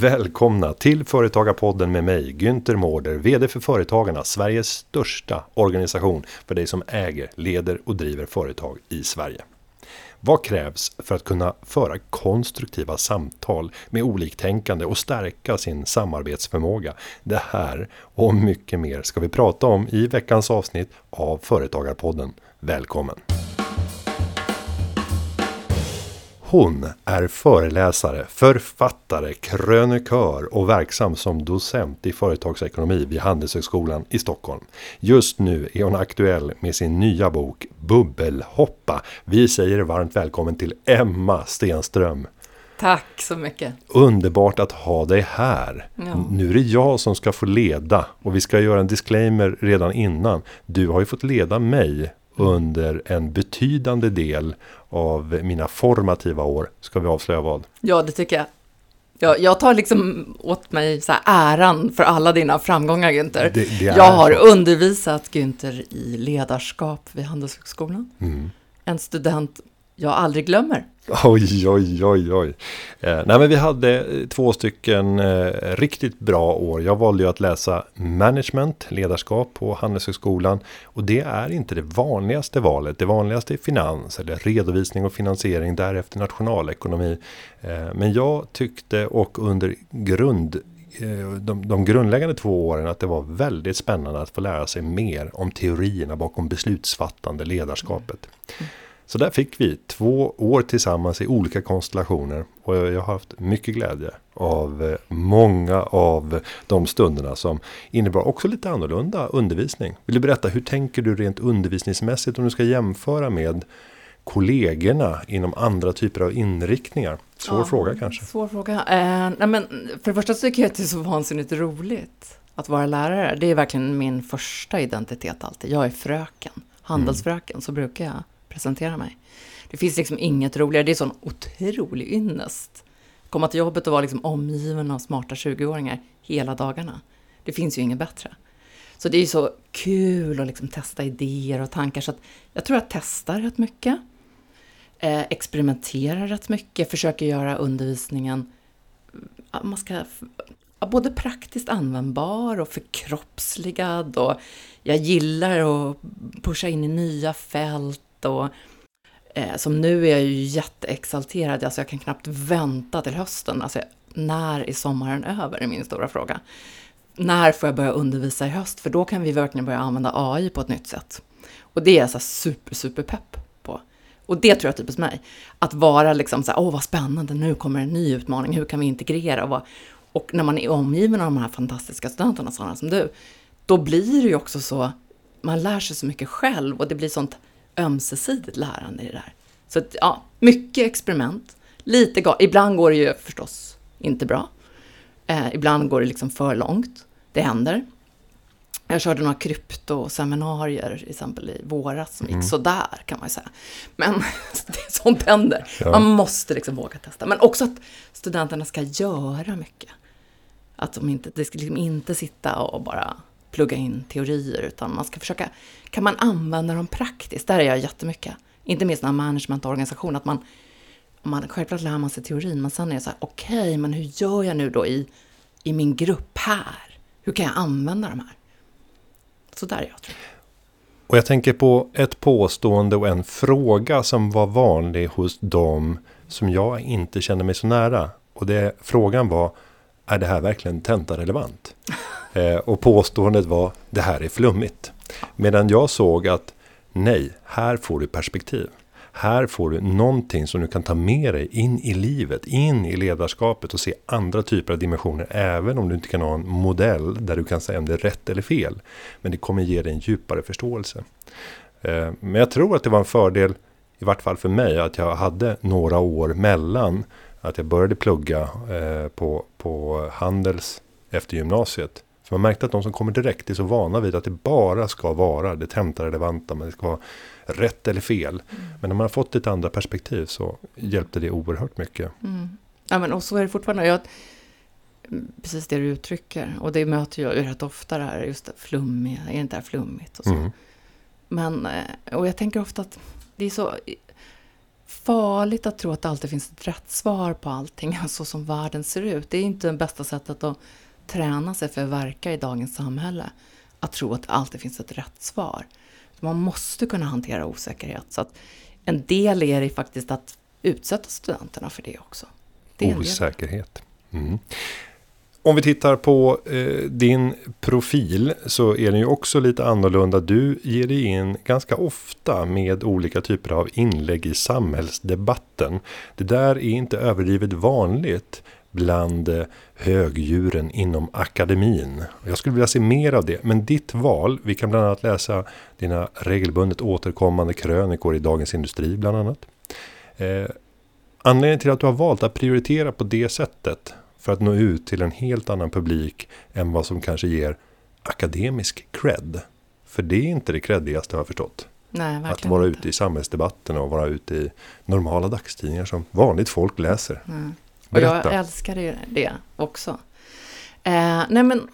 Välkomna till Företagarpodden med mig, Günther Mårder, VD för Företagarna, Sveriges största organisation för dig som äger, leder och driver företag i Sverige. Vad krävs för att kunna föra konstruktiva samtal med oliktänkande och stärka sin samarbetsförmåga? Det här och mycket mer ska vi prata om i veckans avsnitt av Företagarpodden. Välkommen! Hon är föreläsare, författare, krönikör och verksam som docent i företagsekonomi vid Handelshögskolan i Stockholm. Just nu är hon aktuell med sin nya bok Bubbelhoppa. Vi säger varmt välkommen till Emma Stenström. Tack så mycket. Underbart att ha dig här. Ja. Nu är det jag som ska få leda och vi ska göra en disclaimer redan innan. Du har ju fått leda mig under en betydande del av mina formativa år. Ska vi avslöja vad? Ja, det tycker jag. Jag, jag tar liksom åt mig så äran för alla dina framgångar, Günther. Det, det jag har så. undervisat Günther i ledarskap vid Handelshögskolan. Mm. En student jag aldrig glömmer. Oj, oj, oj, oj. Eh, nej, men vi hade eh, två stycken eh, riktigt bra år. Jag valde ju att läsa management, ledarskap på Handelshögskolan. Och det är inte det vanligaste valet. Det vanligaste är finans eller redovisning och finansiering. Därefter nationalekonomi. Eh, men jag tyckte och under grund eh, de, de grundläggande två åren att det var väldigt spännande att få lära sig mer om teorierna bakom beslutsfattande ledarskapet. Mm. Så där fick vi två år tillsammans i olika konstellationer. Och jag har haft mycket glädje av eh, många av de stunderna som innebar också lite annorlunda undervisning. Vill du berätta, hur tänker du rent undervisningsmässigt om du ska jämföra med kollegorna inom andra typer av inriktningar? Svår ja, fråga kanske. Svår fråga. Eh, nej men för det första så tycker jag att det är så vansinnigt roligt att vara lärare. Det är verkligen min första identitet alltid. Jag är fröken, handelsfröken, mm. så brukar jag presentera mig. Det finns liksom inget roligare, det är sån otrolig ynnest. Komma till jobbet och vara liksom omgiven av smarta 20-åringar hela dagarna. Det finns ju inget bättre. Så det är ju så kul att liksom testa idéer och tankar. Så att jag tror jag testar rätt mycket. Eh, experimenterar rätt mycket, försöker göra undervisningen man ska, både praktiskt användbar och förkroppsligad. Och jag gillar att pusha in i nya fält och eh, som nu är jag ju jätteexalterad, alltså jag kan knappt vänta till hösten. Alltså, när är sommaren över, är min stora fråga. När får jag börja undervisa i höst? För då kan vi verkligen börja använda AI på ett nytt sätt. Och det är jag så super, super pepp på. Och det tror jag är typiskt mig. Att vara liksom så här, åh vad spännande, nu kommer en ny utmaning, hur kan vi integrera? Och, och när man är omgiven av de här fantastiska studenterna, sådana som du, då blir det ju också så, man lär sig så mycket själv och det blir sånt ömsesidigt lärande i det där. Så att, ja, mycket experiment. Lite Ibland går det ju förstås inte bra. Eh, ibland går det liksom för långt. Det händer. Jag körde några kryptoseminarier till exempel i våras som gick mm. sådär kan man ju säga. Men det sånt händer. Ja. Man måste liksom våga testa. Men också att studenterna ska göra mycket. Att de inte, det ska liksom inte sitta och bara plugga in teorier, utan man ska försöka, kan man använda dem praktiskt? Där är jag jättemycket. Inte minst när managementorganisation, att man, man, självklart lär man sig teorin, men sen är det så här, okej, okay, men hur gör jag nu då i, i min grupp här? Hur kan jag använda de här? Så där är jag, tror jag. Och jag tänker på ett påstående och en fråga som var vanlig hos dem som jag inte känner mig så nära. Och det, frågan var, är det här verkligen tentarelevant? Eh, och påståendet var, det här är flummigt. Medan jag såg att, nej, här får du perspektiv. Här får du någonting som du kan ta med dig in i livet, in i ledarskapet och se andra typer av dimensioner. Även om du inte kan ha en modell där du kan säga om det är rätt eller fel. Men det kommer ge dig en djupare förståelse. Eh, men jag tror att det var en fördel, i vart fall för mig, att jag hade några år mellan att jag började plugga eh, på, på Handels efter gymnasiet för man märkte att de som kommer direkt är så vana vid att det bara ska vara det tentarelevanta, men det ska vara rätt eller fel. Mm. Men när man har fått ett andra perspektiv så hjälpte det oerhört mycket. Mm. Ja, men och så är det fortfarande. Jag, precis det du uttrycker, och det möter jag ju rätt ofta det här, just det flummiga, är inte det här flummigt och så. Mm. Men, eh, och jag tänker ofta att det är så, farligt att tro att det alltid finns ett rätt svar på allting, så som världen ser ut. Det är inte det bästa sättet att träna sig för att verka i dagens samhälle. Att tro att det alltid finns ett rätt svar. Man måste kunna hantera osäkerhet. Så att en del är det faktiskt att utsätta studenterna för det också. Det Osäkerhet. Mm. Om vi tittar på eh, din profil så är den ju också lite annorlunda. Du ger dig in ganska ofta med olika typer av inlägg i samhällsdebatten. Det där är inte överdrivet vanligt bland eh, högdjuren inom akademin. Jag skulle vilja se mer av det, men ditt val, vi kan bland annat läsa dina regelbundet återkommande krönikor i Dagens Industri bland annat. Eh, anledningen till att du har valt att prioritera på det sättet för att nå ut till en helt annan publik än vad som kanske ger akademisk cred. För det är inte det creddigaste har jag förstått. Nej, att vara inte. ute i samhällsdebatten och vara ute i normala dagstidningar som vanligt folk läser. Mm. Och jag älskar det också. Eh, nej men,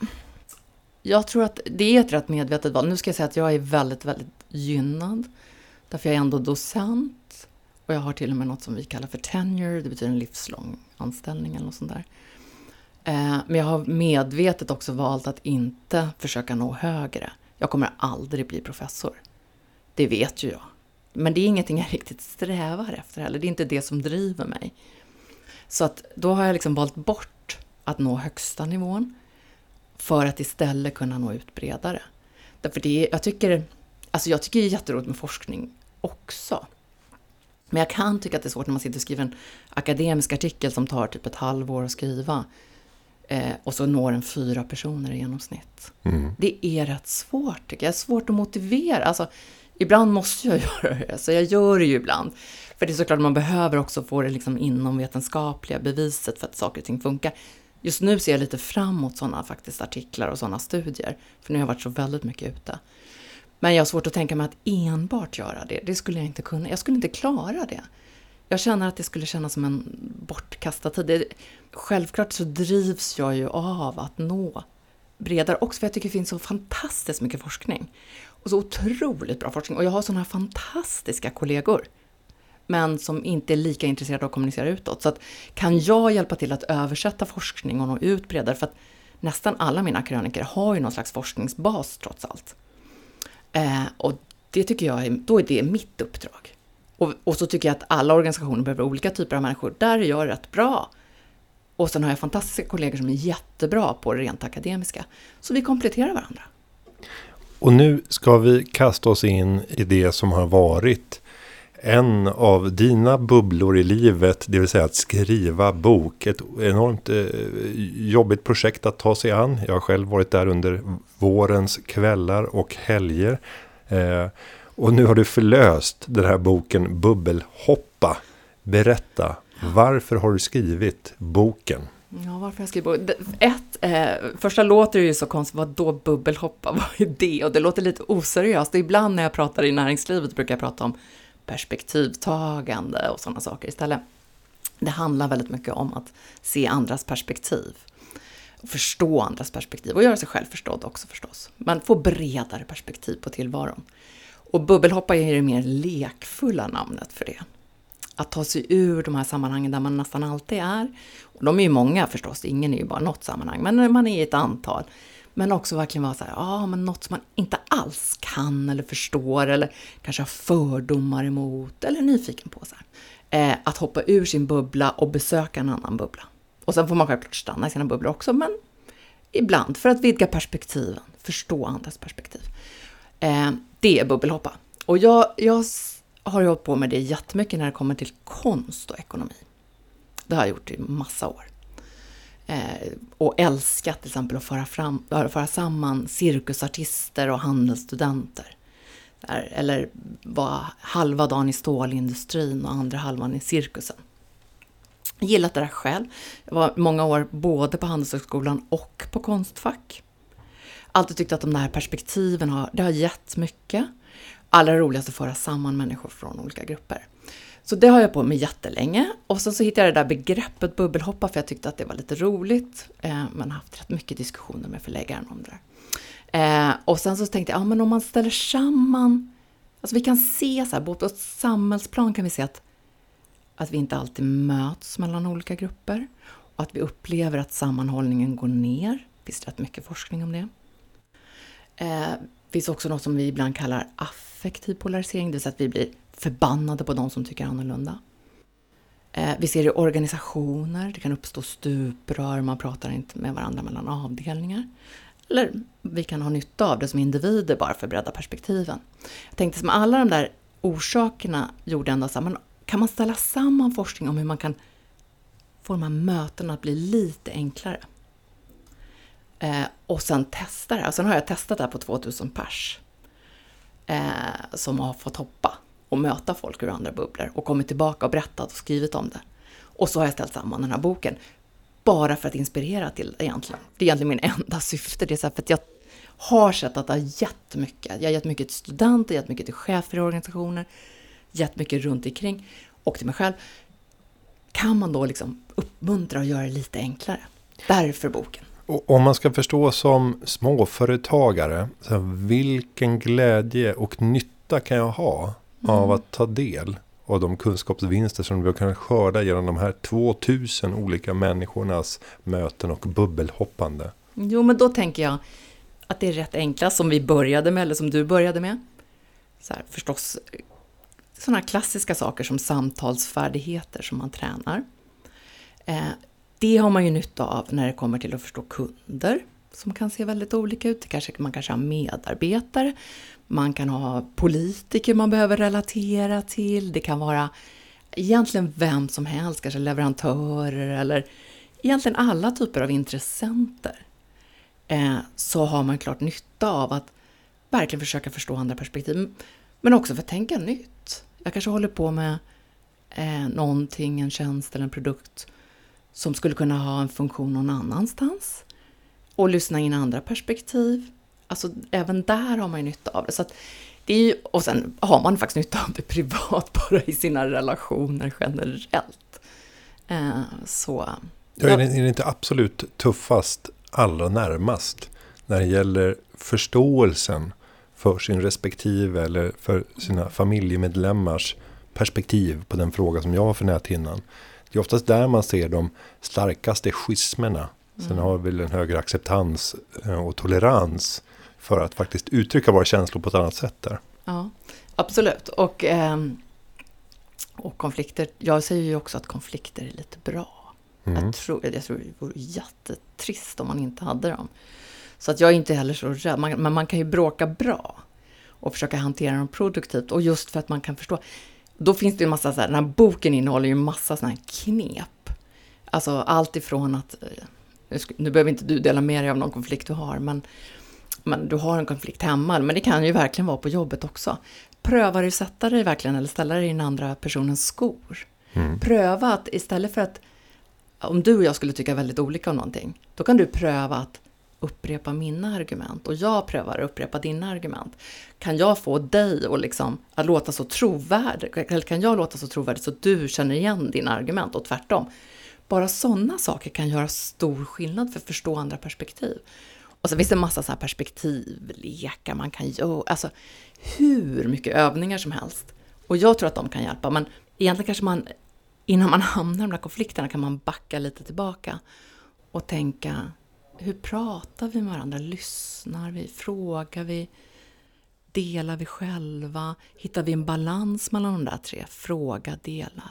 jag tror att det är ett rätt medvetet val. Nu ska jag säga att jag är väldigt, väldigt gynnad. Därför jag är ändå docent. Och jag har till och med något som vi kallar för tenure. Det betyder en livslång anställning eller något sånt där. Eh, men jag har medvetet också valt att inte försöka nå högre. Jag kommer aldrig bli professor. Det vet ju jag. Men det är ingenting jag riktigt strävar efter heller. Det är inte det som driver mig. Så att då har jag liksom valt bort att nå högsta nivån för att istället kunna nå ut bredare. Därför det, jag tycker, alltså jag tycker det är jätteroligt med forskning också. Men jag kan tycka att det är svårt när man sitter och skriver en akademisk artikel som tar typ ett halvår att skriva. Eh, och så når den fyra personer i genomsnitt. Mm. Det är rätt svårt tycker jag. Det är svårt att motivera. Alltså, ibland måste jag göra det, så jag gör det ju ibland. För det är såklart man behöver också få det liksom inomvetenskapliga beviset för att saker och ting funkar. Just nu ser jag lite fram emot sådana faktiskt artiklar och sådana studier. För nu har jag varit så väldigt mycket ute. Men jag har svårt att tänka mig att enbart göra det. Det skulle jag inte kunna. Jag skulle inte klara det. Jag känner att det skulle kännas som en bortkastad tid. Självklart så drivs jag ju av att nå bredare också för jag tycker det finns så fantastiskt mycket forskning. Och så otroligt bra forskning. Och jag har sådana här fantastiska kollegor men som inte är lika intresserade av att kommunicera utåt. Så att, kan jag hjälpa till att översätta forskning och nå ut bredare? För att nästan alla mina kröniker har ju någon slags forskningsbas trots allt. Eh, och det tycker jag är, då är det mitt uppdrag. Och, och, så tycker jag att alla organisationer behöver olika typer av människor. Där är jag rätt bra. Och sen har jag fantastiska kollegor som är jättebra på det rent akademiska. Så vi kompletterar varandra. Och nu ska vi kasta oss in i det som har varit en av dina bubblor i livet, det vill säga att skriva bok. Ett enormt eh, jobbigt projekt att ta sig an. Jag har själv varit där under vårens kvällar och helger. Eh, och nu har du förlöst den här boken Bubbelhoppa. Berätta, varför har du skrivit boken? Ja, varför jag skriver... Ett, eh, första låter ju så konstigt, vad då bubbelhoppa, vad är det? Och det låter lite oseriöst. Ibland när jag pratar i näringslivet brukar jag prata om perspektivtagande och sådana saker istället. Det handlar väldigt mycket om att se andras perspektiv. Förstå andras perspektiv och göra sig själv förstådd också förstås. Men få bredare perspektiv på tillvaron. Och bubbelhoppa är det mer lekfulla namnet för det. Att ta sig ur de här sammanhangen där man nästan alltid är. Och de är ju många förstås, ingen är ju bara något sammanhang, men man är i ett antal. Men också verkligen vara så här, ja ah, men något som man inte alls kan eller förstår eller kanske har fördomar emot eller är nyfiken på. Så eh, att hoppa ur sin bubbla och besöka en annan bubbla. Och sen får man självklart stanna i sina bubblor också, men ibland för att vidga perspektiven, förstå andras perspektiv. Eh, det är bubbelhoppa. Och jag, jag har jag hållit på med det jättemycket när det kommer till konst och ekonomi. Det har jag gjort i massa år. Eh, och älskat till exempel att föra, fram, föra samman cirkusartister och handelsstudenter. Där, eller vara halva dagen i stålindustrin och andra halvan i cirkusen. Jag gillat det där själv. Jag var många år både på Handelshögskolan och på Konstfack. Alltid tyckt att de där perspektiven har, det har gett mycket. Allra roligast att föra samman människor från olika grupper. Så det har jag på med jättelänge. Och sen så hittade jag det där begreppet bubbelhoppa för jag tyckte att det var lite roligt. Eh, men haft rätt mycket diskussioner med förläggaren om det där. Eh, och sen så tänkte jag, ja men om man ställer samman, alltså vi kan se så här, på ett samhällsplan kan vi se att att vi inte alltid möts mellan olika grupper och att vi upplever att sammanhållningen går ner. Det finns rätt mycket forskning om det. Eh, det finns också något som vi ibland kallar affektiv polarisering, det vill säga att vi blir förbannade på de som tycker annorlunda. Eh, vi ser det i organisationer, det kan uppstå stuprör, man pratar inte med varandra mellan avdelningar. Eller vi kan ha nytta av det som individer bara för att bredda perspektiven. Jag tänkte som alla de där orsakerna gjorde ändå så här, men kan man ställa samman forskning om hur man kan få de här mötena att bli lite enklare? Eh, och sen testa det. Och sen har jag testat det här på 2000 pers. Eh, som har fått hoppa och möta folk ur andra bubblor och kommit tillbaka och berättat och skrivit om det. Och så har jag ställt samman den här boken. Bara för att inspirera till det egentligen. Det är egentligen min enda syfte. Det är så för att jag har sett att det har gett mycket. Jag har gett mycket till studenter, gett mycket till chefer i organisationer, gett mycket runt omkring och till mig själv. Kan man då liksom uppmuntra och göra det lite enklare? Därför boken. Och om man ska förstå som småföretagare, så vilken glädje och nytta kan jag ha mm. av att ta del av de kunskapsvinster som vi kan skörda genom de här 2000 olika människornas möten och bubbelhoppande? Jo, men då tänker jag att det är rätt enkla som vi började med, eller som du började med. Så här, förstås sådana klassiska saker som samtalsfärdigheter som man tränar. Eh, det har man ju nytta av när det kommer till att förstå kunder som kan se väldigt olika ut. Kanske, man kanske har medarbetare, man kan ha politiker man behöver relatera till. Det kan vara egentligen vem som helst, kanske leverantörer eller egentligen alla typer av intressenter. Eh, så har man klart nytta av att verkligen försöka förstå andra perspektiv. Men också för att tänka nytt. Jag kanske håller på med eh, någonting, en tjänst eller en produkt som skulle kunna ha en funktion någon annanstans. Och lyssna in andra perspektiv. Alltså även där har man ju nytta av det. Så det är ju, och sen har man faktiskt nytta av det privat, bara i sina relationer generellt. Eh, så... Ja, är, det, är det inte absolut tuffast allra närmast när det gäller förståelsen för sin respektive eller för sina familjemedlemmars perspektiv på den fråga som jag har för näthinnan. Det är oftast där man ser de starkaste schismerna. Sen mm. har vi väl en högre acceptans eh, och tolerans för att faktiskt uttrycka våra känslor på ett annat sätt där. Ja, absolut. Och, ehm, och konflikter, jag säger ju också att konflikter är lite bra. Mm. Jag, tror, jag tror det vore jättetrist om man inte hade dem. Så att jag är inte heller så rädd, man, men man kan ju bråka bra och försöka hantera dem produktivt. Och just för att man kan förstå, då finns det ju en massa så här, den här boken innehåller ju en massa sådana här knep. Alltså allt ifrån att, eh, nu behöver inte du dela med dig av någon konflikt du har, men, men du har en konflikt hemma, men det kan ju verkligen vara på jobbet också. Pröva du sätta dig verkligen eller ställa dig i den andra personens skor. Mm. Pröva att istället för att, om du och jag skulle tycka väldigt olika om någonting, då kan du pröva att upprepa mina argument och jag prövar att upprepa dina argument. Kan jag få dig att, liksom, att låta så trovärdig? Eller kan jag låta så trovärdig så du känner igen dina argument och tvärtom? Bara sådana saker kan göra stor skillnad för att förstå andra perspektiv. Och så finns det en massa så här perspektivlekar man kan göra. Alltså hur mycket övningar som helst. Och jag tror att de kan hjälpa. Men egentligen kanske man, innan man hamnar i de där konflikterna, kan man backa lite tillbaka och tänka hur pratar vi med varandra? Lyssnar vi? Frågar vi? Delar vi själva? Hittar vi en balans mellan de där tre? Fråga, dela,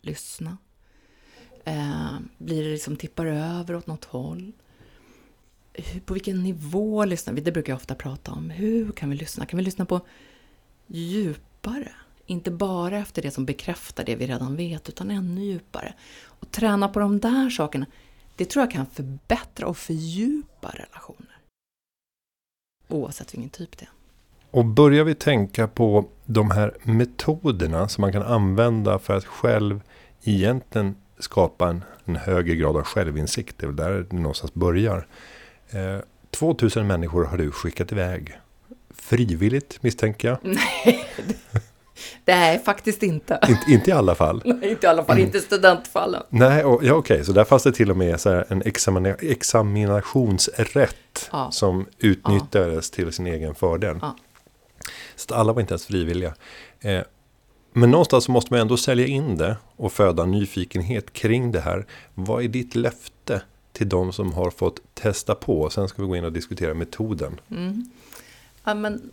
lyssna. Eh, blir det liksom tippar över åt något håll? Hur, på vilken nivå lyssnar vi? Det brukar jag ofta prata om. Hur kan vi lyssna? Kan vi lyssna på djupare? Inte bara efter det som bekräftar det vi redan vet, utan ännu djupare. Och träna på de där sakerna det tror jag kan förbättra och fördjupa relationer. Oavsett vilken typ det är. Och börjar vi tänka på de här metoderna som man kan använda för att själv egentligen skapa en, en högre grad av självinsikt. Det är väl där det någonstans börjar. Eh, 2000 människor har du skickat iväg. Frivilligt misstänker jag. Nej, Nej, faktiskt inte. Inte, inte i alla fall? Nej, inte i alla fall, mm. inte studentfallen. Nej, och, ja, okej, så där fanns det till och med så en examina, examinationsrätt ja. som utnyttjades ja. till sin egen fördel. Ja. Så alla var inte ens frivilliga. Eh, Men någonstans måste man ändå sälja in det och föda nyfikenhet kring det här. Vad är ditt löfte till de som har fått testa på? Sen ska vi gå in och diskutera metoden. Mm. Ja, men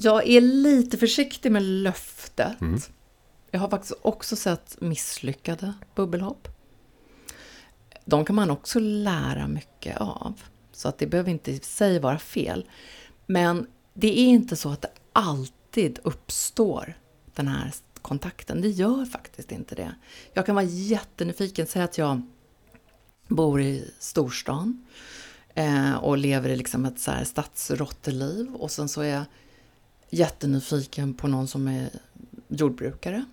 jag är lite försiktig med löftet. Mm. Jag har faktiskt också sett misslyckade bubbelhopp. De kan man också lära mycket av. Så att det behöver inte i sig vara fel. Men det är inte så att det alltid uppstår den här kontakten. Det gör faktiskt inte det. Jag kan vara jättenyfiken. Säg att jag bor i storstan eh, och lever i liksom ett så här stadsrotteliv och sen så är jag jättenyfiken på någon som är jordbrukare.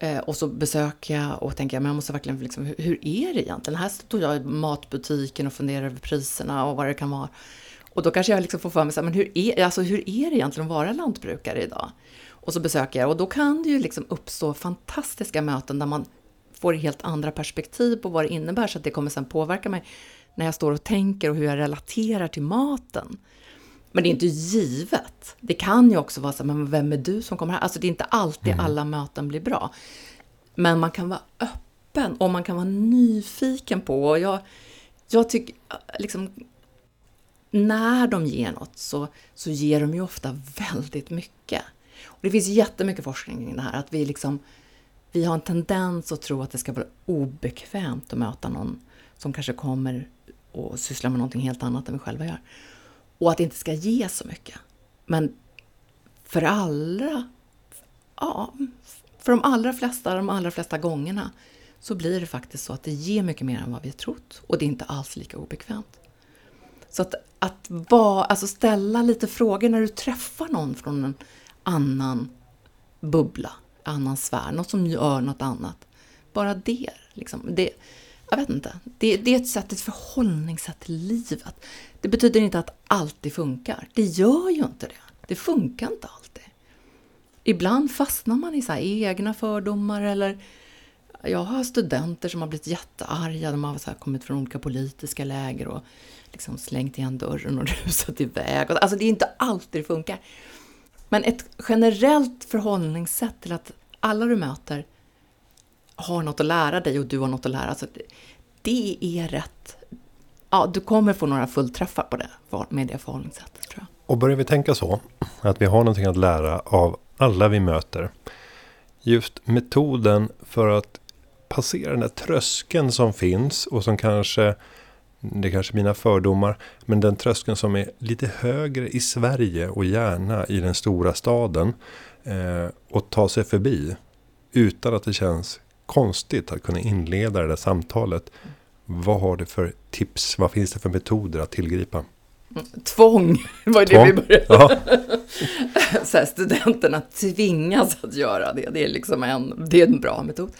Eh, och så besöker jag och tänker men jag måste verkligen liksom, hur, hur är det egentligen? Här står jag i matbutiken och funderar över priserna och vad det kan vara. Och då kanske jag liksom får för mig, så här, men hur är, alltså, hur är det egentligen att vara lantbrukare idag? Och så besöker jag och då kan det ju liksom uppstå fantastiska möten där man får helt andra perspektiv på vad det innebär så att det kommer sen påverka mig när jag står och tänker och hur jag relaterar till maten. Men det är inte givet. Det kan ju också vara så men vem är du som kommer här? Alltså det är inte alltid mm. alla möten blir bra. Men man kan vara öppen och man kan vara nyfiken på, och jag, jag tycker liksom när de ger något så, så ger de ju ofta väldigt mycket. Och det finns jättemycket forskning kring det här, att vi liksom vi har en tendens att tro att det ska vara obekvämt att möta någon som kanske kommer och sysslar med någonting helt annat än vi själva gör. Och att det inte ska ge så mycket. Men för allra, ja, för de allra flesta, de allra flesta gångerna så blir det faktiskt så att det ger mycket mer än vad vi har trott. Och det är inte alls lika obekvämt. Så att, att var, alltså ställa lite frågor när du träffar någon från en annan bubbla, annan sfär, något som gör något annat. Bara det, liksom. det jag vet inte. Det, det, är ett sätt, ett förhållningssätt till livet. Det betyder inte att alltid funkar. Det gör ju inte det. Det funkar inte alltid. Ibland fastnar man i så egna fördomar eller jag har studenter som har blivit jättearga. De har så kommit från olika politiska läger och liksom slängt igen dörren och rusat iväg. Alltså det är inte alltid det funkar. Men ett generellt förhållningssätt till att alla du möter har något att lära dig och du har något att lära. Alltså, det är rätt. Ja, du kommer få några fullträffar på det med det förhållningssättet tror jag. Och börjar vi tänka så, att vi har någonting att lära av alla vi möter. Just metoden för att passera den där tröskeln som finns och som kanske det är kanske mina fördomar, men den tröskeln som är lite högre i Sverige och gärna i den stora staden eh, och ta sig förbi utan att det känns konstigt att kunna inleda det där samtalet. Vad har du för tips? Vad finns det för metoder att tillgripa? Tvång var det vi började. Ja. så här, studenterna tvingas att göra det. Det är, liksom en, det är en bra metod.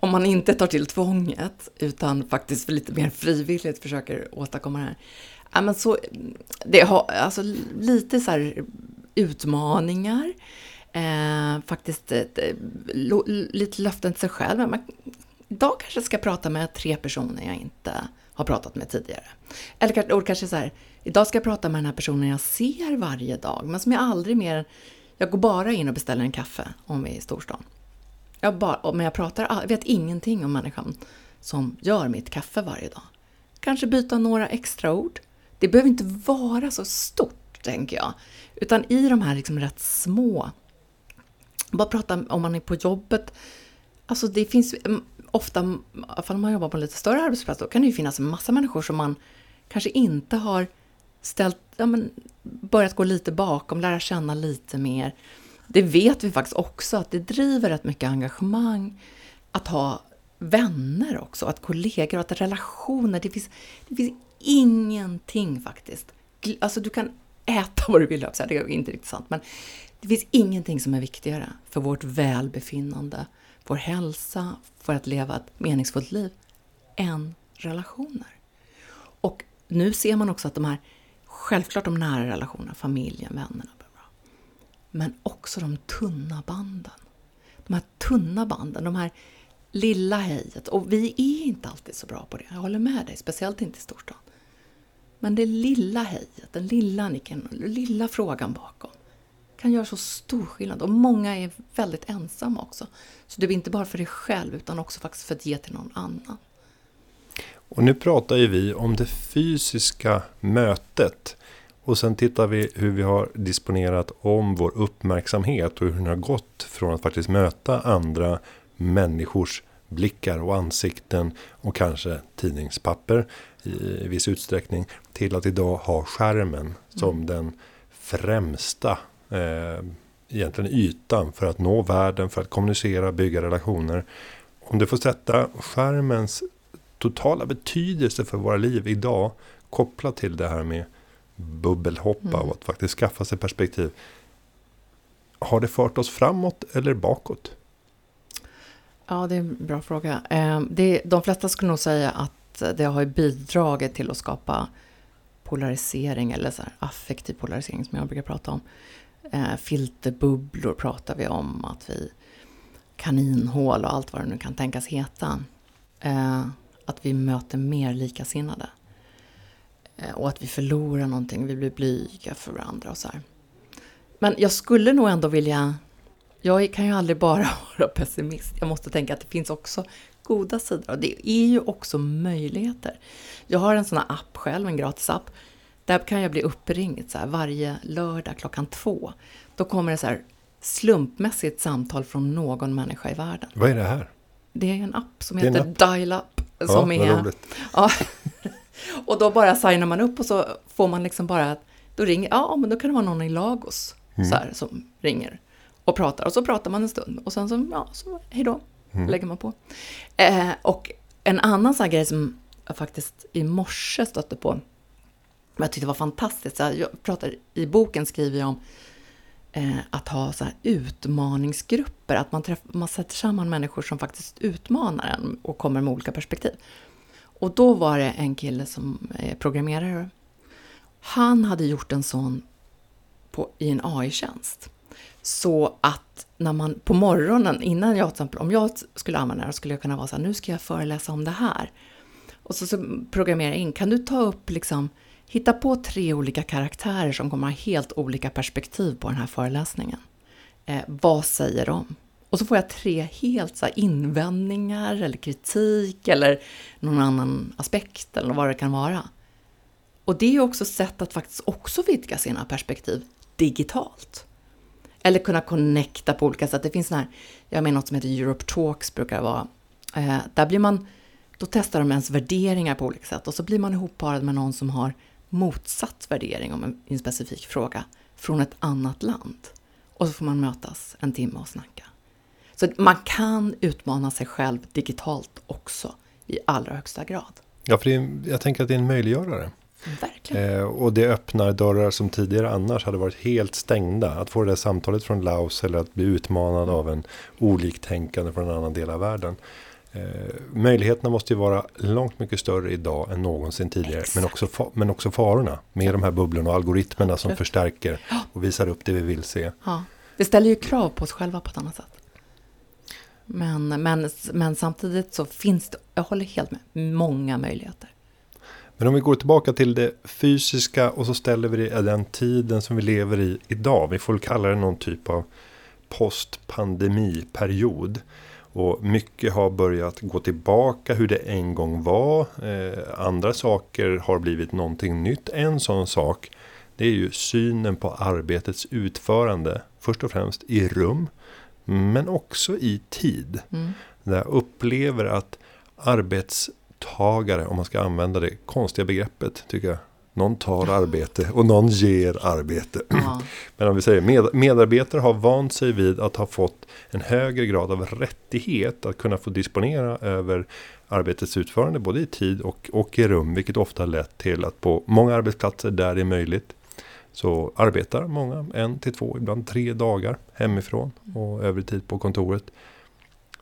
Om man inte tar till tvånget utan faktiskt lite mer frivilligt försöker åstadkomma det här. Ja, men så, det har alltså lite så här utmaningar. Eh, faktiskt eh, lo, lite löften till sig själv. Men idag kanske ska prata med tre personer jag inte har pratat med tidigare. Eller kanske så här, idag ska jag prata med den här personen jag ser varje dag, men som jag aldrig mer... Jag går bara in och beställer en kaffe om vi är i storstan. Jag bara, men jag pratar, jag vet ingenting om människan som gör mitt kaffe varje dag. Kanske byta några extra ord. Det behöver inte vara så stort, tänker jag. Utan i de här liksom rätt små bara prata om man är på jobbet. Alltså det finns mm, ofta, i alla fall om man jobbar på en lite större arbetsplats, då kan det ju finnas en massa människor som man kanske inte har ställt, ja men börjat gå lite bakom, lära känna lite mer. Det vet vi faktiskt också att det driver rätt mycket engagemang att ha vänner också, att kollegor, att relationer. Det finns, det finns ingenting faktiskt. Alltså du kan äta vad du vill, det är inte riktigt sant, men det finns ingenting som är viktigare för vårt välbefinnande, vår hälsa, för att leva ett meningsfullt liv, än relationer. Och nu ser man också att de här, självklart de nära relationerna, familjen, vännerna, men också de tunna banden. De här tunna banden, de här lilla hejet. Och vi är inte alltid så bra på det, jag håller med dig, speciellt inte i storstan. Men det lilla hejet, den lilla nicken, den lilla frågan bakom kan göra så stor skillnad. Och många är väldigt ensamma också. Så det är inte bara för dig själv utan också faktiskt för att ge till någon annan. Och nu pratar ju vi om det fysiska mötet. Och sen tittar vi hur vi har disponerat om vår uppmärksamhet och hur den har gått från att faktiskt möta andra människors blickar och ansikten och kanske tidningspapper i viss utsträckning till att idag ha skärmen som mm. den främsta eh, egentligen ytan för att nå världen, för att kommunicera, bygga relationer. Om du får sätta skärmens totala betydelse för våra liv idag kopplat till det här med bubbelhoppa mm. och att faktiskt skaffa sig perspektiv. Har det fört oss framåt eller bakåt? Ja, det är en bra fråga. Eh, det, de flesta skulle nog säga att det har bidragit till att skapa polarisering eller så affektiv polarisering som jag brukar prata om. Eh, filterbubblor pratar vi om, att vi kaninhål och allt vad det nu kan tänkas heta. Eh, att vi möter mer likasinnade. Eh, och att vi förlorar någonting, vi blir blyga för varandra och så här. Men jag skulle nog ändå vilja... Jag kan ju aldrig bara vara pessimist. Jag måste tänka att det finns också goda sidor. Och det är ju också möjligheter. Jag har en sån här app själv, en gratis app. Där kan jag bli uppringd så här, varje lördag klockan två. Då kommer det så här slumpmässigt samtal från någon människa i världen. Vad är det här? Det är en app som heter Dial-Up. Som ja, är, roligt. Ja, och då bara signar man upp och så får man liksom bara, då ringer, ja men då kan det vara någon i Lagos mm. så här, som ringer och pratar. Och så pratar man en stund och sen så, ja, så hej då, mm. lägger man på. Eh, och en annan sån här grej som jag faktiskt i morse stötte på, jag tyckte det var fantastiskt, jag pratar, i boken skriver jag om eh, att ha så utmaningsgrupper, att man, träff, man sätter samman människor som faktiskt utmanar en och kommer med olika perspektiv. Och då var det en kille som är programmerare. Han hade gjort en sån på, i en AI-tjänst. Så att när man på morgonen, innan jag till exempel, om jag skulle använda den, skulle jag kunna vara så här, nu ska jag föreläsa om det här. Och så, så programmerar jag in, kan du ta upp liksom, hitta på tre olika karaktärer som kommer ha helt olika perspektiv på den här föreläsningen. Eh, vad säger de? Och så får jag tre helt så invändningar eller kritik eller någon annan aspekt eller vad det kan vara. Och det är ju också ett sätt att faktiskt också vidga sina perspektiv digitalt. Eller kunna connecta på olika sätt. Det finns här, jag menar något som heter Europe Talks brukar det vara. Eh, där blir man, då testar de ens värderingar på olika sätt och så blir man ihopparad med någon som har motsatt värdering om en, en specifik fråga från ett annat land. Och så får man mötas en timme och snacka. Så man kan utmana sig själv digitalt också i allra högsta grad. Ja, för är, jag tänker att det är en möjliggörare. Verkligen. Eh, och det öppnar dörrar som tidigare annars hade varit helt stängda. Att få det där samtalet från Laos eller att bli utmanad av en oliktänkande från en annan del av världen. Eh, möjligheterna måste ju vara långt mycket större idag än någonsin tidigare. Men också, men också farorna med de här bubblorna och algoritmerna som förstärker och visar upp det vi vill se. Ja. Det ställer ju krav på oss själva på ett annat sätt. Men, men, men samtidigt så finns det, jag håller helt med, många möjligheter. Men om vi går tillbaka till det fysiska och så ställer vi det i den tiden som vi lever i idag. Vi får kalla det någon typ av postpandemiperiod. Och mycket har börjat gå tillbaka hur det en gång var. Eh, andra saker har blivit någonting nytt. En sån sak det är ju synen på arbetets utförande. Först och främst i rum. Men också i tid. Mm. Där jag upplever att arbetstagare, om man ska använda det konstiga begreppet, tycker jag. Någon tar arbete och någon ger arbete. Ja. Men om vi säger med, medarbetare har vant sig vid att ha fått en högre grad av rättighet att kunna få disponera över arbetets utförande både i tid och, och i rum. Vilket ofta har lett till att på många arbetsplatser där det är möjligt så arbetar många en till två, ibland tre dagar hemifrån och övrig tid på kontoret.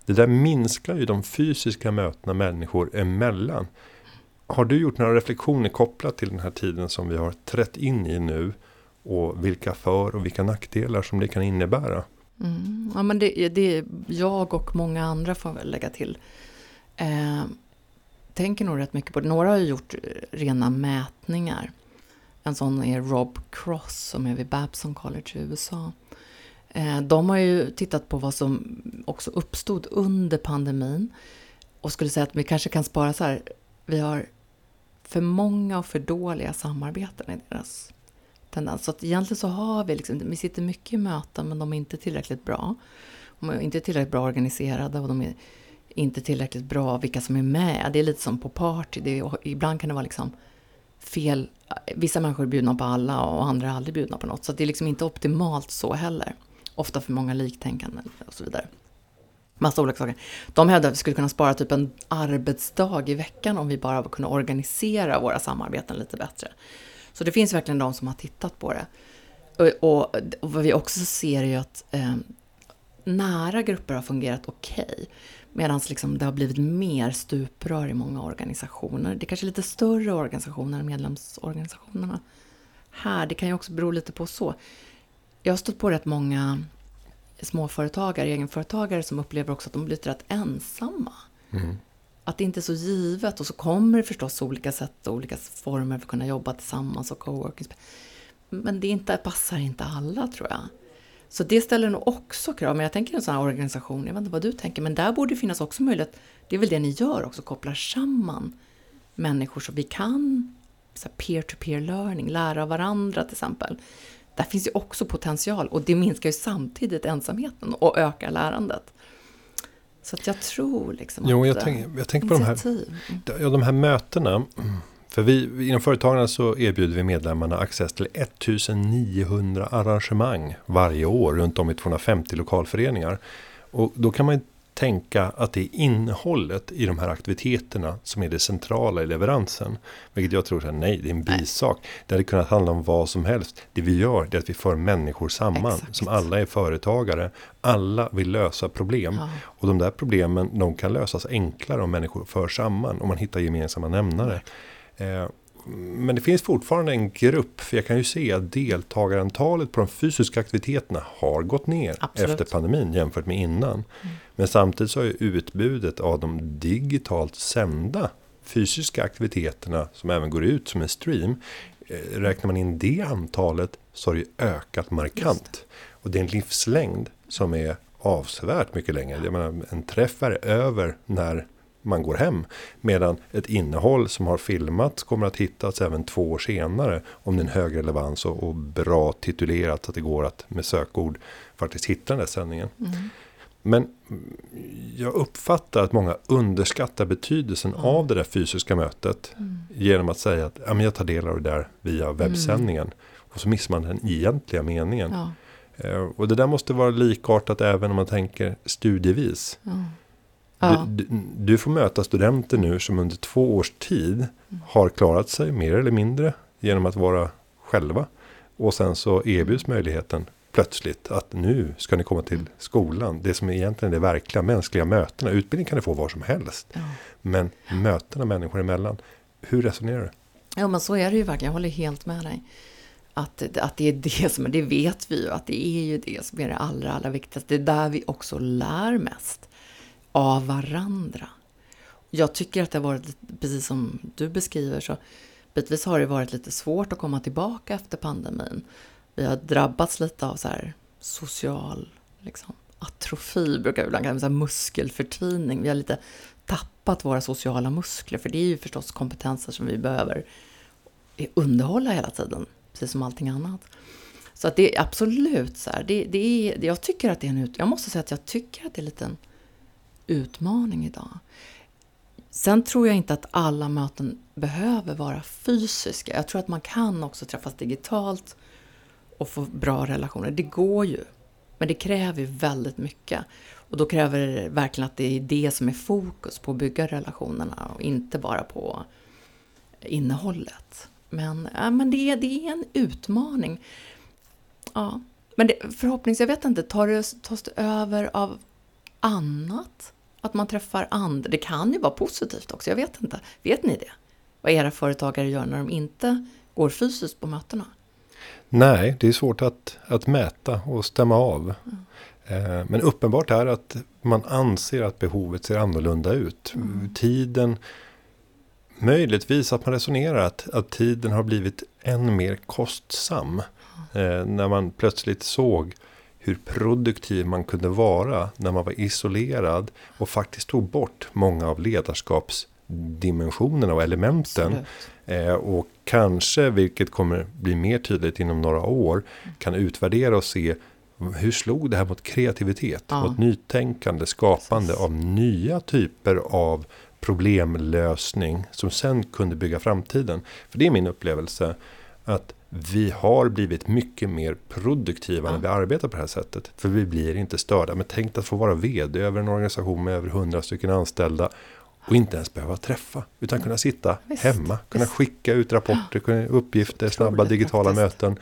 Det där minskar ju de fysiska mötena människor emellan. Har du gjort några reflektioner kopplat till den här tiden som vi har trätt in i nu? Och vilka för och vilka nackdelar som det kan innebära? Mm, ja, men det, det jag och många andra får väl lägga till. Eh, tänker nog rätt mycket på det. Några har ju gjort rena mätningar en sån är Rob Cross som är vid Babson College i USA. Eh, de har ju tittat på vad som också uppstod under pandemin och skulle säga att vi kanske kan spara så här. Vi har för många och för dåliga samarbeten i deras tendens. Så att egentligen så har vi liksom, vi sitter mycket i möten men de är inte tillräckligt bra. De är inte tillräckligt bra organiserade och de är inte tillräckligt bra vilka som är med. Det är lite som på party. Det är, ibland kan det vara liksom fel. Vissa människor är bjudna på alla och andra är aldrig bjudna på något. Så det är liksom inte optimalt så heller. Ofta för många liktänkande och så vidare. Massa olika saker. De hävdar att vi skulle kunna spara typ en arbetsdag i veckan om vi bara kunde organisera våra samarbeten lite bättre. Så det finns verkligen de som har tittat på det. Och, och, och vad vi också ser är ju att eh, nära grupper har fungerat okej. Okay, Medan liksom det har blivit mer stuprör i många organisationer. Det är kanske är lite större organisationer än medlemsorganisationerna. Här, det kan ju också bero lite på så. Jag har stött på rätt många småföretagare, egenföretagare som upplever också att de blivit rätt ensamma. Mm. Att det inte är så givet och så kommer det förstås olika sätt och olika former för att kunna jobba tillsammans och coworking. Men det inte, passar inte alla tror jag. Så det ställer nog också krav. Men jag tänker en sån här organisation, jag vet inte vad du tänker, men där borde det finnas också möjlighet, det är väl det ni gör också, kopplar samman människor så vi kan peer-to-peer -peer learning, lära av varandra till exempel. Där finns ju också potential och det minskar ju samtidigt ensamheten och ökar lärandet. Så att jag tror liksom jo, att... Jag, tänk, jag tänker på de här, ja, de här mötena. För vi, inom företagen så erbjuder vi medlemmarna access till 1900 arrangemang varje år runt om i 250 lokalföreningar. Och då kan man tänka att det är innehållet i de här aktiviteterna som är det centrala i leveransen. Vilket jag tror, att nej, det är en bisak. Det hade kunnat handla om vad som helst. Det vi gör är att vi för människor samman. Exakt. Som alla är företagare. Alla vill lösa problem. Ja. Och de där problemen, de kan lösas enklare om människor för samman. Om man hittar gemensamma nämnare. Eh, men det finns fortfarande en grupp, för jag kan ju se att deltagarantalet på de fysiska aktiviteterna har gått ner Absolut. efter pandemin jämfört med innan. Mm. Men samtidigt så har ju utbudet av de digitalt sända fysiska aktiviteterna som även går ut som en stream. Eh, räknar man in det antalet så har det ju ökat markant. Det. Och det är en livslängd som är avsevärt mycket längre. Jag menar, en träff är över när man går hem. Medan ett innehåll som har filmats kommer att hittas även två år senare. Om det är en hög relevans och, och bra titulerat så att det går att med sökord faktiskt hitta den där sändningen. Mm. Men jag uppfattar att många underskattar betydelsen mm. av det där fysiska mötet. Mm. Genom att säga att ja, men jag tar del av det där via mm. webbsändningen. Och så missar man den egentliga meningen. Ja. Eh, och det där måste vara likartat även om man tänker studievis. Ja. Du, du, du, får möta studenter nu som under två års tid har klarat sig mer eller mindre genom att vara själva. Och sen så erbjuds möjligheten plötsligt att nu ska ni komma till skolan. Det som är egentligen är det verkliga mänskliga mötena. Utbildning kan du få var som helst. Ja. Men mötena människor emellan. Hur resonerar du? Ja men så är det ju verkligen. Jag håller helt med dig. Att, att det är det som, det vet vi ju, att det är ju det som är det allra, allra viktigaste. Det är där vi också lär mest av varandra. Jag tycker att det har varit, precis som du beskriver, så bitvis har det varit lite svårt att komma tillbaka efter pandemin. Vi har drabbats lite av så här social liksom, atrofi, brukar vi ibland kalla det, muskelförtvining. Vi har lite tappat våra sociala muskler, för det är ju förstås kompetenser som vi behöver underhålla hela tiden, precis som allting annat. Så att det är absolut så här, det, det är, jag tycker att det är en ut, jag måste säga att jag tycker att det är lite en utmaning idag. Sen tror jag inte att alla möten behöver vara fysiska. Jag tror att man kan också träffas digitalt och få bra relationer. Det går ju. Men det kräver ju väldigt mycket. Och då kräver det verkligen att det är det som är fokus på att bygga relationerna och inte bara på innehållet. Men, ja, men det, är, det är en utmaning. Ja. Men det, förhoppningsvis, jag vet inte, tar det, tas det över av annat? Att man träffar andra. Det kan ju vara positivt också, jag vet inte. Vet ni det? Vad era företagare gör när de inte går fysiskt på mötena? Nej, det är svårt att, att mäta och stämma av. Mm. Men uppenbart är att man anser att behovet ser annorlunda ut. Mm. Tiden, möjligtvis att man resonerar att, att tiden har blivit än mer kostsam. Mm. när man plötsligt såg hur produktiv man kunde vara när man var isolerad och faktiskt tog bort många av ledarskapsdimensionerna och elementen. Eh, och kanske, vilket kommer bli mer tydligt inom några år, kan utvärdera och se hur slog det här mot kreativitet, ja. mot nytänkande, skapande Precis. av nya typer av problemlösning som sen kunde bygga framtiden. För det är min upplevelse att vi har blivit mycket mer produktiva när vi arbetar på det här sättet. För vi blir inte störda. Men tänk att få vara vd över en organisation med över hundra stycken anställda. Och inte ens behöva träffa. Utan kunna sitta visst, hemma. Kunna visst. skicka ut rapporter, uppgifter, snabba digitala faktiskt. möten.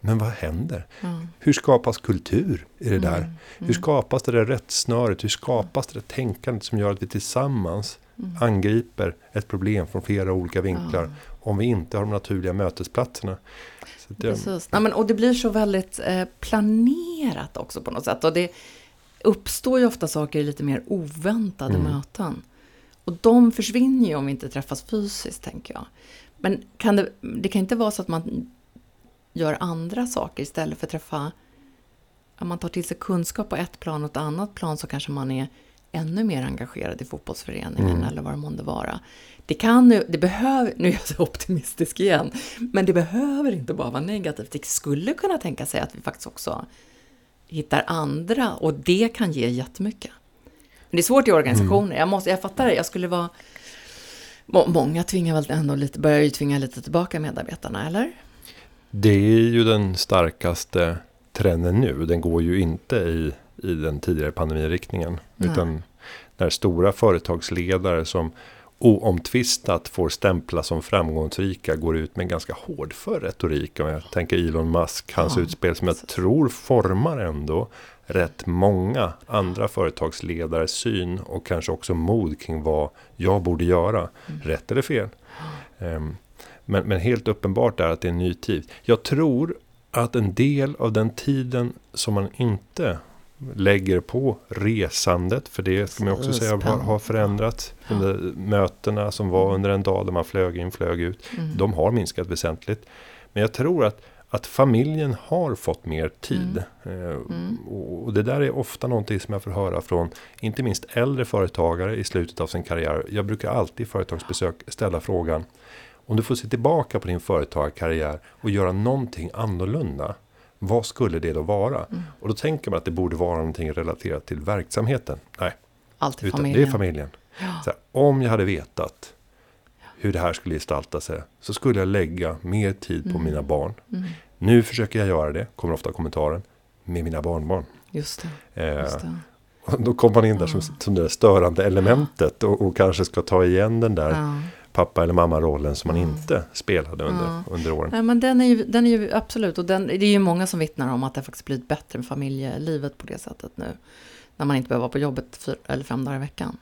Men vad händer? Mm. Hur skapas kultur i det där? Mm. Hur mm. skapas det där rättsnöret? Hur skapas det där tänkandet som gör att vi tillsammans mm. angriper ett problem från flera olika vinklar? Om vi inte har de naturliga mötesplatserna. Så det, Precis. Ja, men, och det blir så väldigt eh, planerat också på något sätt. Och det uppstår ju ofta saker i lite mer oväntade mm. möten. Och de försvinner ju om vi inte träffas fysiskt, tänker jag. Men kan det, det kan inte vara så att man gör andra saker istället för att träffa... Om man tar till sig kunskap på ett plan och ett annat plan så kanske man är ännu mer engagerad i fotbollsföreningen mm. eller vad det månde vara. Det kan nu, det behöver, nu är jag så optimistisk igen, men det behöver inte bara vara negativt. Det skulle kunna tänka sig att vi faktiskt också hittar andra och det kan ge jättemycket. Men det är svårt i organisationer, mm. jag, måste, jag fattar det, jag skulle vara... Många tvingar väl ändå lite, börjar ju tvinga lite tillbaka medarbetarna, eller? Det är ju den starkaste trenden nu. Den går ju inte i, i den tidigare pandemiriktningen. Nej. Utan när stora företagsledare som oomtvistat får stämpla som framgångsrika går ut med ganska hårdför retorik. Om jag tänker Elon Musk, hans ja, utspel som jag tror formar ändå rätt många andra företagsledares syn och kanske också mod kring vad jag borde göra. Mm. Rätt eller fel. Um, men, men helt uppenbart är att det är en ny tid. Jag tror att en del av den tiden som man inte lägger på resandet. För det ska man också säga har, har förändrats. Ja. Mötena som var under en dag där man flög in, flög ut. Mm. De har minskat väsentligt. Men jag tror att, att familjen har fått mer tid. Mm. Eh, mm. Och det där är ofta någonting som jag får höra från inte minst äldre företagare i slutet av sin karriär. Jag brukar alltid i företagsbesök ställa frågan om du får se tillbaka på din företagarkarriär och göra någonting annorlunda. Vad skulle det då vara? Mm. Och då tänker man att det borde vara någonting relaterat till verksamheten. Nej, Alltid familjen. det är familjen. Ja. Här, om jag hade vetat hur det här skulle gestalta sig så skulle jag lägga mer tid på mm. mina barn. Mm. Nu försöker jag göra det, kommer ofta kommentaren, med mina barnbarn. Just det. Eh, just det. Och då kommer man in där som, som det störande elementet och, och, kanske ska ta igen den där ja pappa eller mamma-rollen som man mm. inte spelade under, mm. under åren. Nej, men den är ju, den är ju absolut, och den, det är ju många som vittnar om att det faktiskt blivit bättre med familjelivet på det sättet nu. När man inte behöver vara på jobbet fyra eller fem dagar i veckan.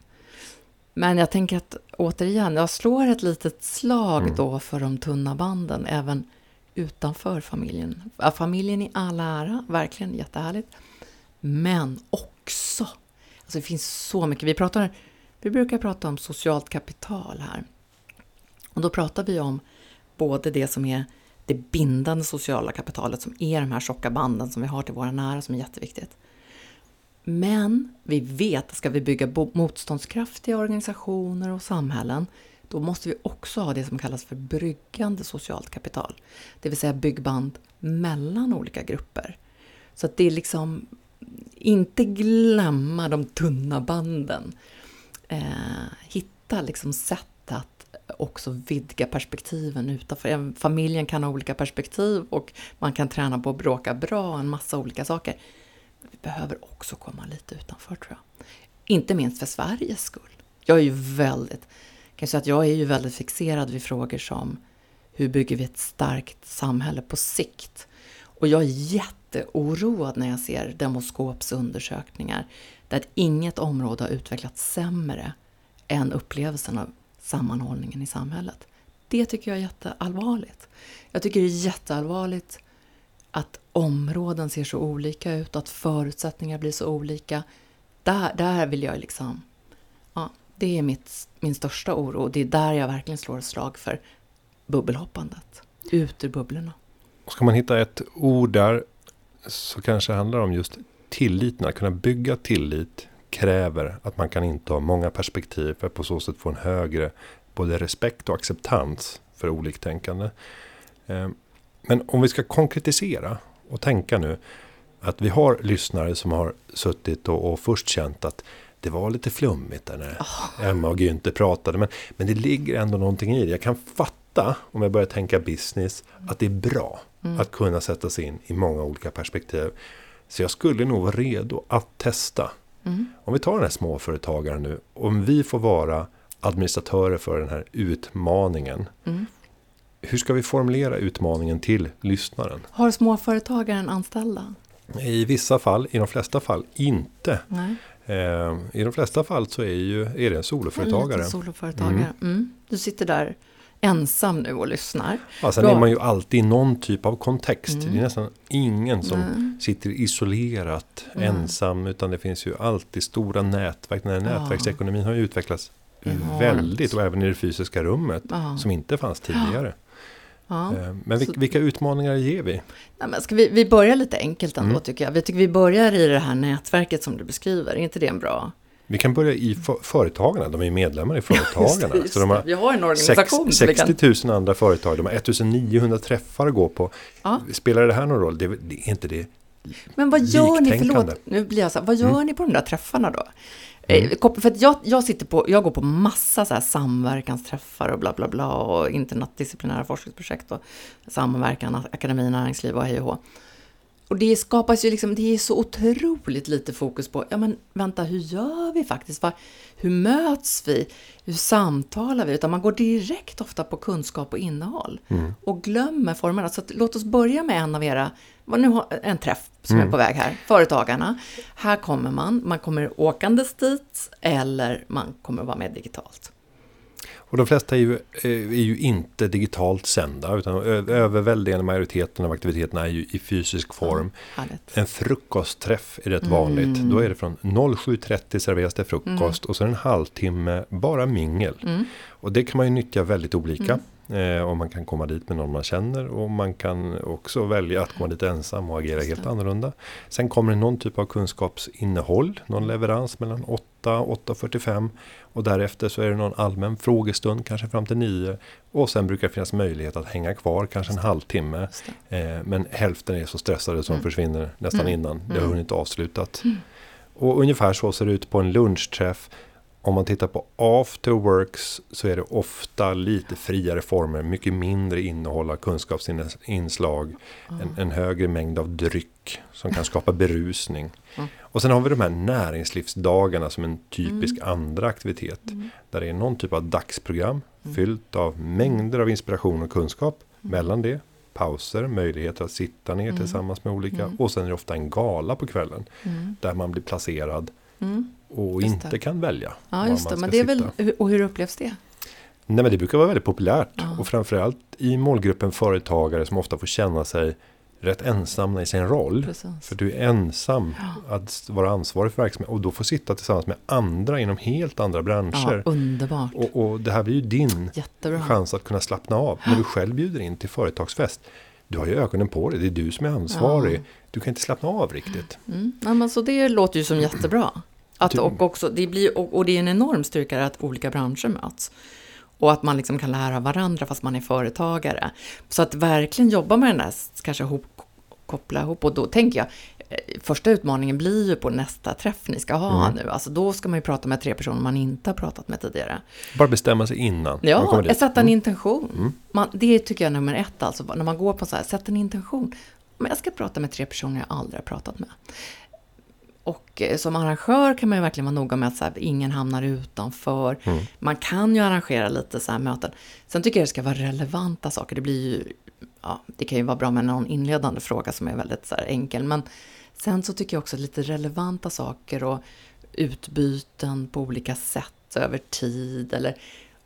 Men jag tänker att återigen, jag slår ett litet slag mm. då för de tunna banden även utanför familjen. Familjen i all ära, verkligen jättehärligt. Men också, alltså det finns så mycket, vi pratar, vi brukar prata om socialt kapital här. Och då pratar vi om både det som är det bindande sociala kapitalet som är de här tjocka banden som vi har till våra nära som är jätteviktigt. Men vi vet att ska vi bygga motståndskraftiga organisationer och samhällen då måste vi också ha det som kallas för bryggande socialt kapital. Det vill säga byggband mellan olika grupper. Så att det är liksom inte glömma de tunna banden. Eh, hitta liksom sätt också vidga perspektiven utanför. Familjen kan ha olika perspektiv och man kan träna på att bråka bra, en massa olika saker. Vi behöver också komma lite utanför tror jag. Inte minst för Sveriges skull. Jag är ju väldigt, kan säga att jag är ju väldigt fixerad vid frågor som hur bygger vi ett starkt samhälle på sikt? Och jag är jätteoroad när jag ser Demoskops undersökningar där inget område har utvecklats sämre än upplevelsen av sammanhållningen i samhället. Det tycker jag är jätteallvarligt. Jag tycker det är jätteallvarligt att områden ser så olika ut, att förutsättningar blir så olika. Där, där vill jag liksom... Ja, det är mitt, min största oro. Det är där jag verkligen slår ett slag för bubbelhoppandet. Ut ur bubblorna. Ska man hitta ett ord där så kanske det handlar om just tilliten. Att kunna bygga tillit kräver att man kan inta många perspektiv för att på så sätt få en högre både respekt och acceptans för oliktänkande. Eh, men om vi ska konkretisera och tänka nu att vi har lyssnare som har suttit och, och först känt att det var lite flummigt där när oh. Emma och Günther pratade. Men, men det ligger ändå någonting i det. Jag kan fatta, om jag börjar tänka business, att det är bra mm. att kunna sätta sig in i många olika perspektiv. Så jag skulle nog vara redo att testa. Mm. Om vi tar den här småföretagaren nu. Om vi får vara administratörer för den här utmaningen. Mm. Hur ska vi formulera utmaningen till lyssnaren? Har småföretagaren anställda? I vissa fall, i de flesta fall inte. Eh, I de flesta fall så är, ju, är det en soloföretagare. En soloföretagare. Mm. Mm. Du sitter där ensam nu och lyssnar. Ja, sen Då... är man ju alltid i någon typ av kontext. Mm. Det är nästan ingen som Nej. sitter isolerat ensam. Utan det finns ju alltid stora nätverk. Den här ja. nätverksekonomin har ju utvecklats Enormt. väldigt. Och även i det fysiska rummet. Ja. Som inte fanns tidigare. Ja. Eh, men vilka utmaningar ger vi? Nej, men ska vi, vi börjar lite enkelt ändå mm. tycker jag. Vi tycker vi börjar i det här nätverket som du beskriver. Är inte det en bra vi kan börja i företagarna, de är medlemmar i Företagarna. Just, så de har vi har en organisation. 60 000 andra företag, de har 1900 träffar att gå på. Ja. Spelar det här någon roll? Det, det är inte det Men vad gör ni, förlåt, nu blir jag så vad gör mm. ni på de där träffarna då? Mm. Eh, för jag, jag, sitter på, jag går på massa så här samverkansträffar och bla bla bla och internatdisciplinära forskningsprojekt och samverkan, akademi, näringsliv och hej och hå. Och det skapas ju liksom, det är så otroligt lite fokus på, ja men vänta, hur gör vi faktiskt? Hur möts vi? Hur samtalar vi? Utan man går direkt ofta på kunskap och innehåll. Mm. Och glömmer formerna. Så att, låt oss börja med en av era, nu har en träff som mm. är på väg här, Företagarna. Här kommer man, man kommer åkandes dit eller man kommer vara med digitalt. Och de flesta är ju, eh, är ju inte digitalt sända utan överväldigande majoriteten av aktiviteterna är ju i fysisk form. Ja, en frukostträff är rätt mm. vanligt. Då är det från 07.30 serveras det frukost mm. och så en halvtimme bara mingel. Mm. Och det kan man ju nyttja väldigt olika. Mm. Eh, och man kan komma dit med någon man känner och man kan också välja att komma dit ensam och agera helt annorlunda. Sen kommer det någon typ av kunskapsinnehåll, någon leverans mellan 8 och 8.45 och därefter så är det någon allmän frågestund, kanske fram till nio. Och sen brukar det finnas möjlighet att hänga kvar, kanske en halvtimme. Eh, men hälften är så stressade som mm. försvinner nästan mm. innan det har mm. hunnit avslutat. Mm. Och ungefär så ser det ut på en lunchträff. Om man tittar på afterworks så är det ofta lite friare former, mycket mindre innehåll av kunskapsinslag, mm. en, en, högre mängd av dryck som kan skapa berusning. Mm. Och sen har vi de här näringslivsdagarna som en typisk mm. andra aktivitet. Mm. Där det är någon typ av dagsprogram mm. fyllt av mängder av inspiration och kunskap. Mm. Mellan det, pauser, möjligheter att sitta ner tillsammans med olika. Och sen är det ofta en gala på kvällen. Där man blir placerad och inte kan välja. Ja, just det. Men det är väl, och hur upplevs det? Nej, men det brukar vara väldigt populärt. Ja. Och framförallt i målgruppen företagare som ofta får känna sig rätt ensamma i sin roll. Precis. För du är ensam ja. att vara ansvarig för verksamheten. Och då får sitta tillsammans med andra inom helt andra branscher. Ja, underbart. Och, och det här blir ju din Jättebra. chans att kunna slappna av. När du själv bjuder in till företagsfest. Du har ju ögonen på dig, det är du som är ansvarig. Ja. Du kan inte slappna av riktigt. Mm. Ja, men så det låter ju som jättebra. Att, och, också, det blir, och, och det är en enorm styrka att olika branscher möts. Och att man liksom kan lära varandra fast man är företagare. Så att verkligen jobba med den där, kanske ihop, koppla ihop. Och då tänker jag, eh, första utmaningen blir ju på nästa träff ni ska ha mm. nu. Alltså då ska man ju prata med tre personer man inte har pratat med tidigare. Bara bestämma sig innan. Ja, sätta en mm. intention. Mm. Man, det tycker jag är nummer ett, alltså när man går på så här, sätt en intention. Men jag ska prata med tre personer jag aldrig har pratat med. Och eh, som arrangör kan man ju verkligen vara noga med att så här, ingen hamnar utanför. Mm. Man kan ju arrangera lite så här möten. Sen tycker jag det ska vara relevanta saker. Det blir ju, ja, det kan ju vara bra med någon inledande fråga som är väldigt så här, enkel. Men sen så tycker jag också lite relevanta saker och utbyten på olika sätt över tid. Eller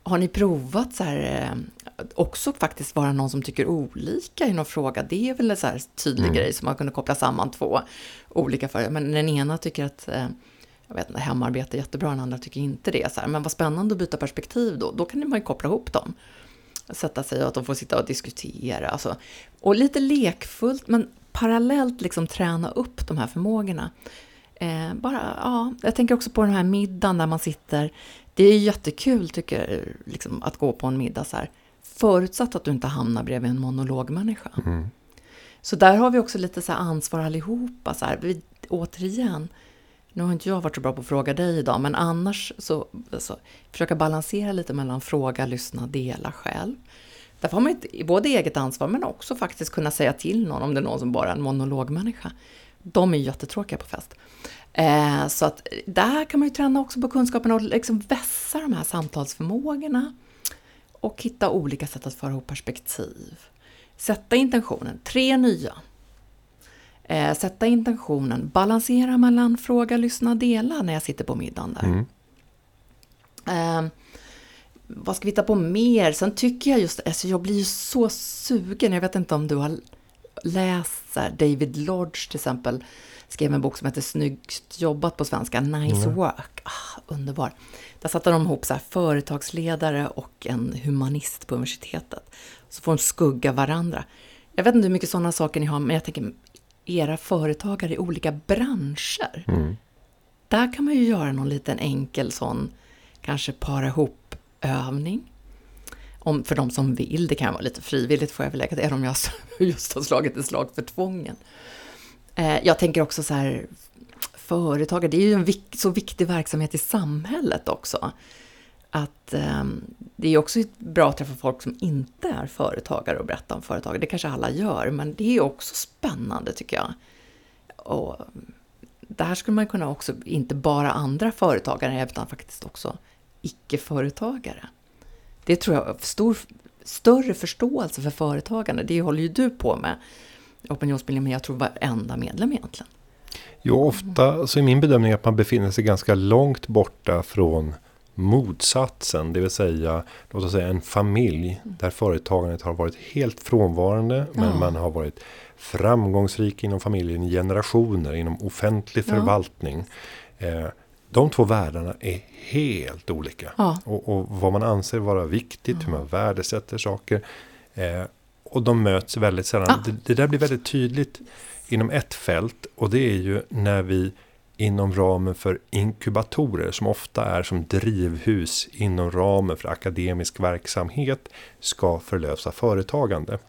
har ni provat så här, eh, också faktiskt vara någon som tycker olika i någon fråga? Det är väl en så här tydlig mm. grej som man kunde koppla samman två olika företag. Men den ena tycker att eh, jag vet inte, hemarbete är jättebra, den andra tycker inte det. Så här. Men vad spännande att byta perspektiv då. Då kan man ju koppla ihop dem. Sätta sig och att de får sitta och diskutera. Alltså. Och lite lekfullt, men parallellt liksom träna upp de här förmågorna. Eh, bara, ja, jag tänker också på den här middagen där man sitter. Det är jättekul tycker liksom, att gå på en middag så här. Förutsatt att du inte hamnar bredvid en monologmänniska. Mm. Så där har vi också lite så ansvar allihopa. Så här. Vi, återigen, nu har inte jag varit så bra på att fråga dig idag, men annars så, så försöka balansera lite mellan fråga, lyssna, dela själv. Där får man inte, både eget ansvar men också faktiskt kunna säga till någon om det är någon som bara är en monologmänniska. De är jättetråkiga på fest. Eh, så att där kan man ju träna också på kunskapen och liksom vässa de här samtalsförmågorna. Och hitta olika sätt att föra ihop perspektiv. Sätta intentionen, tre nya. Eh, sätta intentionen, balansera mellan fråga, lyssna, dela när jag sitter på middagen där. Mm. Eh, vad ska vi hitta på mer? Sen tycker jag just, alltså jag blir ju så sugen, jag vet inte om du har läst här, David Lodge till exempel, skrev en bok som heter Snyggt jobbat på svenska, Nice Mm. Work. Ah, underbar. Där satte de ihop så här, företagsledare och en humanist på universitetet. Så får de skugga varandra. Jag vet inte hur mycket sådana saker ni har, men jag tänker era företagare i olika branscher. Mm. Där kan man ju göra någon liten enkel sån, kanske para ihop övning. Om, för de som vill, det kan vara lite frivilligt får jag väl lägga till, även om jag just har slagit ett slag för tvången. Eh, jag tänker också så här, företagare, det är ju en vik, så viktig verksamhet i samhället också. Att eh, det är också bra att träffa folk som inte är företagare och berätta om företag. Det kanske alla gör, men det är också spännande tycker jag. Och där skulle man kunna också, inte bara andra företagare, utan faktiskt också icke-företagare. Det tror jag, stor, större förståelse för företagande, det håller ju du på med opinionsbildning, men jag tror varenda medlem egentligen. Jo, ofta så är min bedömning att man befinner sig ganska långt borta från motsatsen. Det vill säga, låt oss säga en familj där företagandet har varit helt frånvarande. Men Ja. man har varit framgångsrik inom familjen i generationer inom offentlig Ja. förvaltning. Eh, de två världarna är helt olika. Ja. Och, och vad man anser vara viktigt, hur man värdesätter saker. Eh, och de möts väldigt sällan. Ja. Det, det där blir väldigt tydligt inom ett fält. Och det är ju när vi inom ramen för inkubatorer som ofta är som drivhus inom ramen för akademisk verksamhet ska förlösa företagande.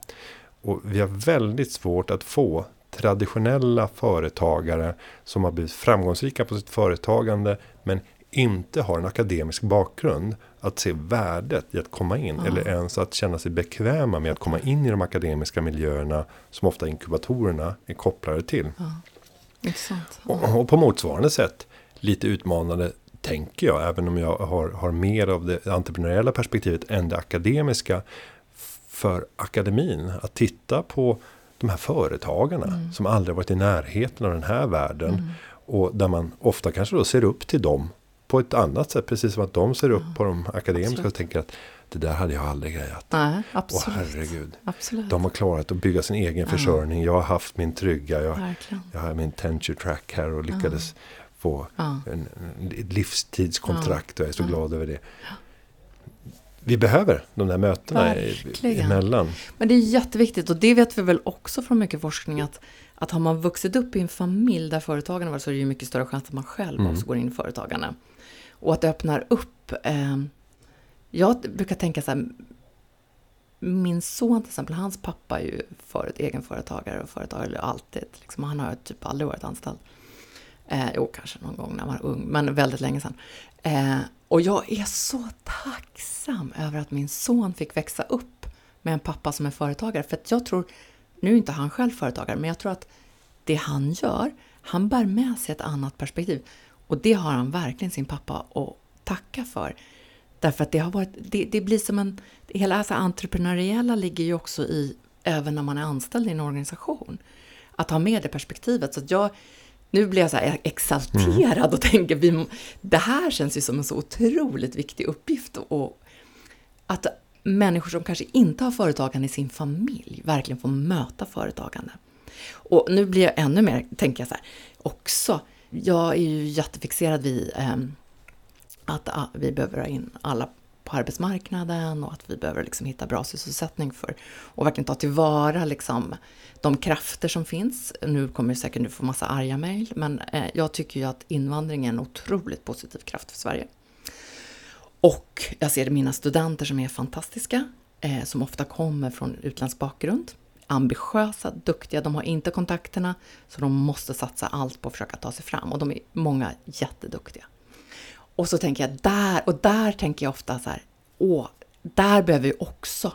Och vi har väldigt svårt att få traditionella företagare som har blivit framgångsrika på sitt företagande men inte har en akademisk bakgrund att se värdet i att komma in Ja. eller ens att känna sig bekväma med att komma in i de akademiska miljöerna som ofta inkubatorerna är kopplade till. Intressant. Och, och på motsvarande sätt lite utmanande tänker jag, även om jag har, har mer av det entreprenöriella perspektivet än det akademiska för akademin att titta på de här företagarna Mm. som aldrig varit i närheten av den här världen och där man ofta kanske då ser upp till dem på ett annat sätt, precis som att de ser upp på de akademiska Absolut. och tänker att det där hade jag aldrig grejat. Nej, absolut. herregud. absolut. De har klarat att bygga sin egen Ja. försörjning. Jag har haft min trygga. Jag, Verkligen. jag har min tenure track här och lyckades få Ja. en, en, ett livstidskontrakt och jag är så Ja. glad över det. Vi behöver de där mötena Verkligen. emellan. Men det är jätteviktigt och det vet vi väl också från mycket forskning att, att har man vuxit upp i en familj där företagarna var så är det ju mycket större chans att man själv Mm. också går in i företagande. Och att det öppnar upp. Eh, jag brukar tänka så här. Min son till exempel, hans pappa är ju för, egenföretagare och företagare alltid. Liksom, han har typ aldrig varit anställd. Eh, jo, kanske någon gång när man var ung, men väldigt länge sedan. Eh, och jag är så tacksam över att min son fick växa upp med en pappa som är företagare. För att jag tror, nu är inte han själv företagare, men jag tror att det han gör, han bär med sig ett annat perspektiv. Och det har han verkligen sin pappa att tacka för. Därför att det har varit, det, det blir som en, hela det entreprenöriella ligger ju också i, även när man är anställd i en organisation. Att ha med det perspektivet. Så att jag, nu blir jag så här e- exalterad och tänker, vi, det här känns ju som en så otroligt viktig uppgift. Och att människor som kanske inte har företagande i sin familj verkligen får möta företagande. Och nu blir jag ännu mer, tänker jag så här, också, jag är ju jättefixerad vid eh, att ah, vi behöver ha in alla på arbetsmarknaden och att vi behöver liksom hitta bra sysselsättning för och verkligen ta tillvara liksom de krafter som finns. Nu kommer du säkert du få massa arga mejl, men eh, jag tycker ju att invandring är en otroligt positiv kraft för Sverige. Och jag ser mina studenter som är fantastiska, eh, som ofta kommer från utländsk bakgrund. Ambitiösa, duktiga, de har inte kontakterna, så de måste satsa allt på att försöka ta sig fram. Och de är många jätteduktiga. Och så tänker jag där, och där tänker jag ofta så här, åh, där behöver vi också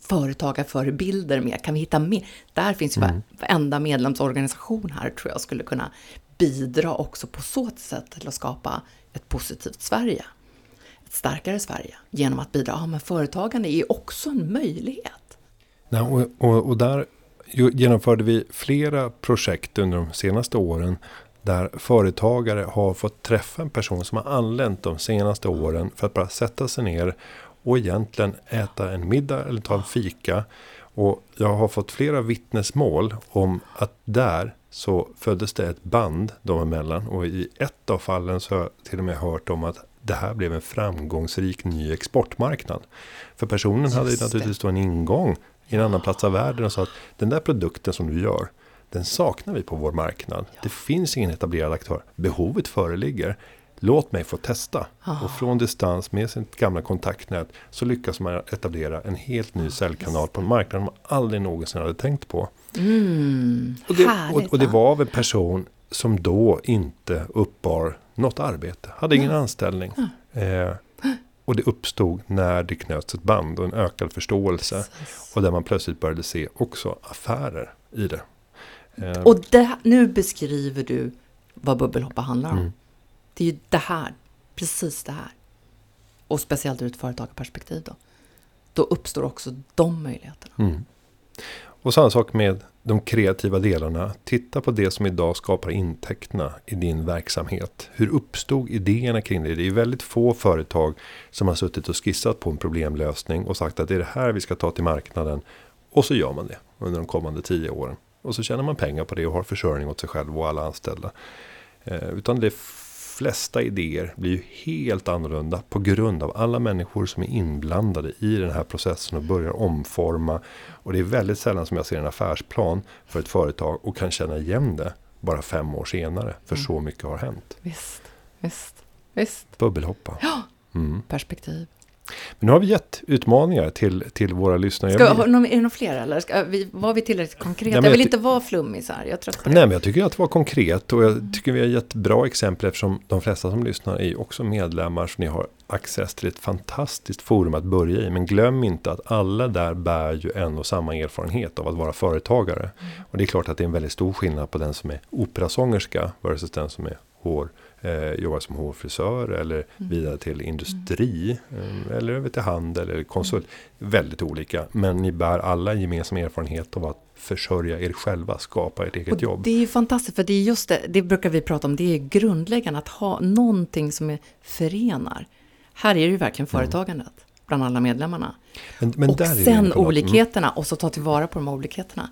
företagarförebilder med. Kan vi hitta mer? Där finns ju mm. varenda medlemsorganisation här tror jag skulle kunna bidra också på så sätt till att skapa ett positivt Sverige. Ett starkare Sverige genom att bidra. Ja, men företagande är ju också en möjlighet. Ja, och, och, och där genomförde vi flera projekt under de senaste åren där företagare har fått träffa en person som har anlänt de senaste åren för att bara sätta sig ner och egentligen äta en middag eller ta en fika. Och jag har fått flera vittnesmål om att där så föddes det ett band dem emellan. Och i ett av fallen så har jag till och med hört om att det här blev en framgångsrik ny exportmarknad. För personen Just hade naturligtvis då en ingång i en annan plats av världen och sa att den där produkten som du gör, den saknar vi på vår marknad. Ja. Det finns ingen etablerad aktör. Behovet föreligger. Låt mig få testa. Ah. Och från distans med sitt gamla kontaktnät så lyckas man etablera en helt ny säljkanal på en marknad man aldrig någonsin hade tänkt på. Mm, och, det, och, och, det, var av en person som då inte uppbar något arbete. Hade ingen mm. anställning. Mm. Eh, och det uppstod när det knöts ett band och en ökad förståelse. Precis. Och där man plötsligt började se också affärer i det. Eh, och det, nu beskriver du vad bubbelhoppa handlar om. Mm. Det är ju det här, precis det här. Och speciellt ur ett företagarperspektiv då. Då uppstår också de möjligheterna. Mm. Och samma sak med de kreativa delarna. Titta på det som idag skapar intäkterna i din verksamhet. Hur uppstod idéerna kring det? Det är väldigt få företag som har suttit och skissat på en problemlösning och sagt att det är det här vi ska ta till marknaden. Och så gör man det under de kommande tio åren. Och så tjänar man pengar på det och har försörjning åt sig själv och alla anställda. Eh, utan det flesta idéer blir ju helt annorlunda på grund av alla människor som är inblandade i den här processen och börjar omforma. Och det är väldigt sällan som jag ser en affärsplan för ett företag och kan känna igen det bara fem år senare. För mm. så mycket har hänt. Visst, visst, visst. Bubbelhoppa. Ja, mm. perspektiv. Men nu har vi gett utmaningar till, till våra lyssnare. Ska, är det några fler eller? Ska vi, var vi tillräckligt konkreta? Nej, jag vill jag inte vara flummig här. Jag Nej, men jag tycker att det var konkret och jag tycker vi har gett bra exempel eftersom de flesta som lyssnar är också medlemmar så ni har access till ett fantastiskt forum att börja i. Men glöm inte att alla där bär ju en och samma erfarenhet av att vara företagare. Mm. Och det är klart att det är en väldigt stor skillnad på den som är operasångerska versus den som är hår eh, jobbar som hårfrisör eller mm. vidare till industri. Eh, eller över till handel eller konsult. Mm. Väldigt olika. Men ni bär alla gemensam erfarenhet av att försörja er själva, skapa ert eget och jobb. Det är ju fantastiskt, för det är just det, det brukar vi prata om, det är grundläggande att ha någonting som är förenar. Här är det ju verkligen mm. företagandet mm. bland alla medlemmarna. Men, men och sen olikheterna, och så ta tillvara på de olikheterna.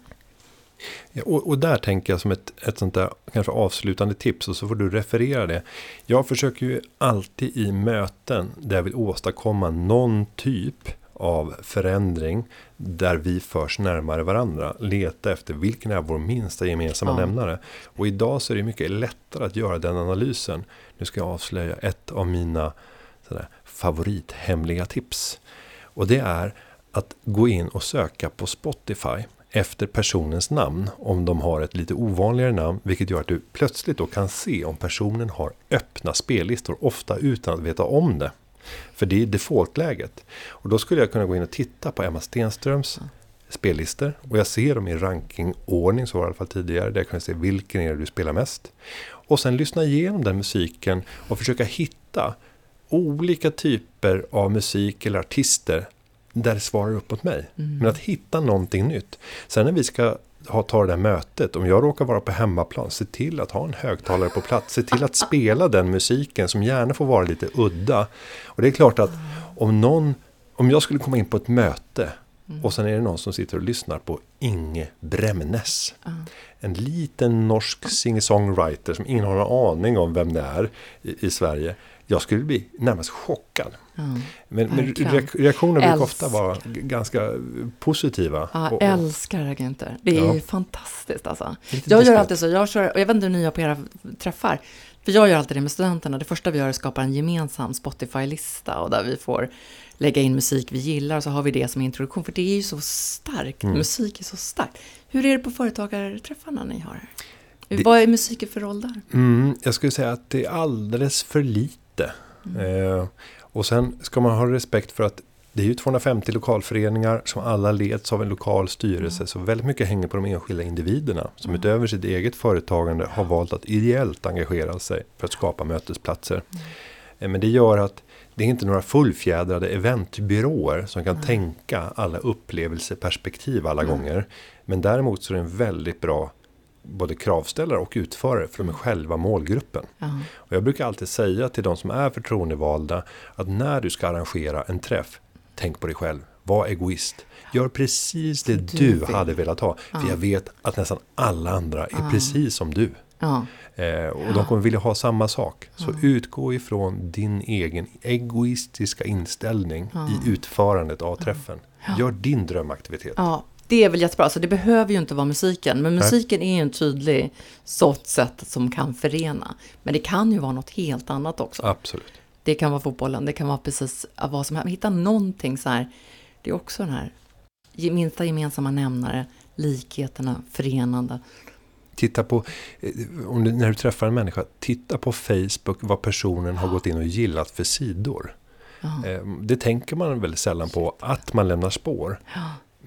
Ja, och, och, där tänker jag som ett, ett sånt där kanske avslutande tips och så får du referera det. Jag försöker ju alltid i möten där jag vill åstadkomma någon typ av förändring där vi förs närmare varandra. Leta efter vilken är vår minsta gemensamma ja. nämnare. Och idag så är det mycket lättare att göra den analysen. Nu ska jag avslöja ett av mina sådär, favorithemliga tips. Och det är att gå in och söka på Spotify efter personens namn om de har ett lite ovanligare namn. Vilket gör att du plötsligt då kan se om personen har öppna spellistor. Ofta utan att veta om det. För det är defaultläget. Och då skulle jag kunna gå in och titta på Emma Stenströms spellistor. Och jag ser dem i rankingordning, så var det i alla fall tidigare. Där jag kan se vilken är det du spelar mest. Och sen lyssna igenom den musiken och försöka hitta olika typer av musik eller artister där det svarar upp mot mig. Mm. Men att hitta någonting nytt. Sen när vi ska ha, ta det där mötet, om jag råkar vara på hemmaplan, se till att ha en högtalare på plats. Se till att spela den musiken som gärna får vara lite udda. Och det är klart att om någon, om jag skulle komma in på ett möte Mm. Och sen är det någon som sitter och lyssnar på Inge Bremnes. Mm. En liten norsk singer-songwriter som ingen har en aning om vem det är i, i, Sverige. jag skulle bli närmast chockad. Men, men Verkligen. reak- reaktionerna brukar Älskar. ofta vara ganska positiva. Ja, Och- och älskar agenter. Det är Ja. fantastiskt alltså. Jag gör alltid så, jag kör, och jag vet inte hur ni gör på era träffar. För jag gör alltid det med studenterna. Det första vi gör är att skapa en gemensam Spotify-lista och där vi får lägga in musik vi gillar och så har vi det som introduktion. För det är ju så starkt, Mm. musik är så starkt. Hur är det på företagarträffarna ni har? Det- Vad är musiken för roll där? Mm, jag skulle säga att det är alldeles för lite. Mm. Eh, och sen ska man ha respekt för att det är ju 250 lokalföreningar som alla leds av en lokal styrelse. Mm. Så väldigt mycket hänger på de enskilda individerna. Som utöver sitt eget företagande har valt att ideellt engagera sig för att skapa mötesplatser. Mm. Eh, men det gör att det är inte några fullfjädrade eventbyråer som kan tänka alla upplevelseperspektiv alla Mm. gånger. Men däremot så är det en väldigt bra både kravställare och utförare för de är själva målgruppen. Ja. Och jag brukar alltid säga till de som är förtroendevalda att när du ska arrangera en träff, tänk på dig själv. Var egoist. Gör precis det du du, hade velat ha. För Ja. jag vet att nästan alla andra är Ja. precis som du. Ja. Eh, och de kommer vilja ha samma sak. Så utgå ifrån din egen egoistiska inställning i utförandet av träffen. Gör din drömaktivitet. ja, det är väl jättebra. Så det behöver ju inte vara musiken. Men musiken är ju en tydlig sånt sätt som kan förena. Men det kan ju vara något helt annat också. Absolut. Det kan vara fotbollen, det kan vara precis vad som helst. Hitta någonting så här. Det är också den här minsta gemensamma nämnare, likheterna, förenande. Titta på, eh, om du, när du träffar en människa, titta på Facebook vad personen har gått in och gillat för sidor. Eh, Det tänker man väldigt sällan på, att man lämnar spår.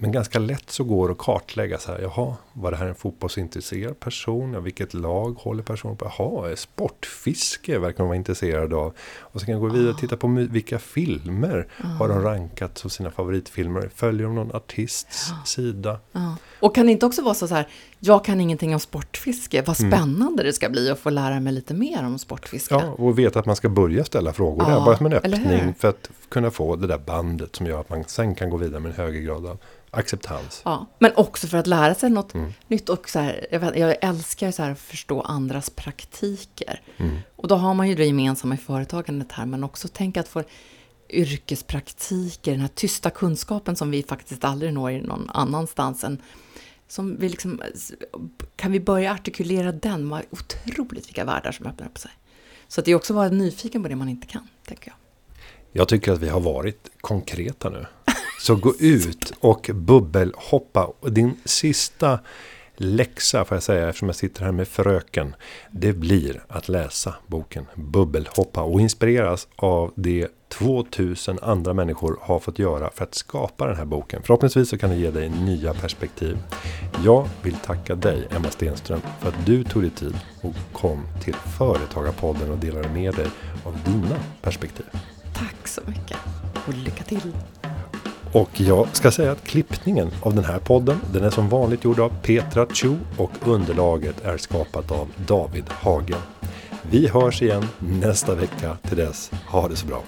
Men ganska lätt så går det att kartlägga så här, jaha, var det här en fotbollsintresserad person? Ja, vilket lag håller personen på? Jaha, sportfiske verkar man vara intresserad av. Och så kan jag gå vidare och titta på vilka filmer har de rankat som sina favoritfilmer? Följer de någon artists sida? ja. Och kan det inte också vara så här, jag kan ingenting om sportfiske, vad Mm. spännande det ska bli att få lära mig lite mer om sportfiske. Ja, och veta att man ska börja ställa frågor Ja, där, bara som en öppning för att kunna få det där bandet som gör att man sen kan gå vidare med en högre grad av acceptans. Ja, men också för att lära sig något Mm. nytt. Och så här, jag, vet, jag älskar så här att förstå andras praktiker. Mm. Och då har man ju det gemensamma i företagandet här, men också tänka att få yrkespraktiker, den här tysta kunskapen som vi faktiskt aldrig når någon annanstans. Än, som vi liksom, kan vi börja artikulera den? Vad otroligt vilka världar som öppnar upp sig. Så att det är också att vara nyfiken på det man inte kan, tänker jag. Jag tycker att vi har varit konkreta nu. Så gå ut och bubbelhoppa. Och Din sista läxa, får jag säga, eftersom jag sitter här med fröken. Det blir att läsa boken Bubbelhoppa och inspireras av det 2000 andra människor har fått göra för att skapa den här boken. Förhoppningsvis så kan det ge dig nya perspektiv. Jag vill tacka dig, Emma Stenström, för att du tog dig tid och kom till Företagarpodden och delade med dig av dina perspektiv. Tack så mycket och lycka till! Och jag ska säga att klippningen av den här podden, den är som vanligt gjord av Petra Chu och underlaget är skapat av David Hagen. Vi hörs igen nästa vecka. Till dess, ha det så bra.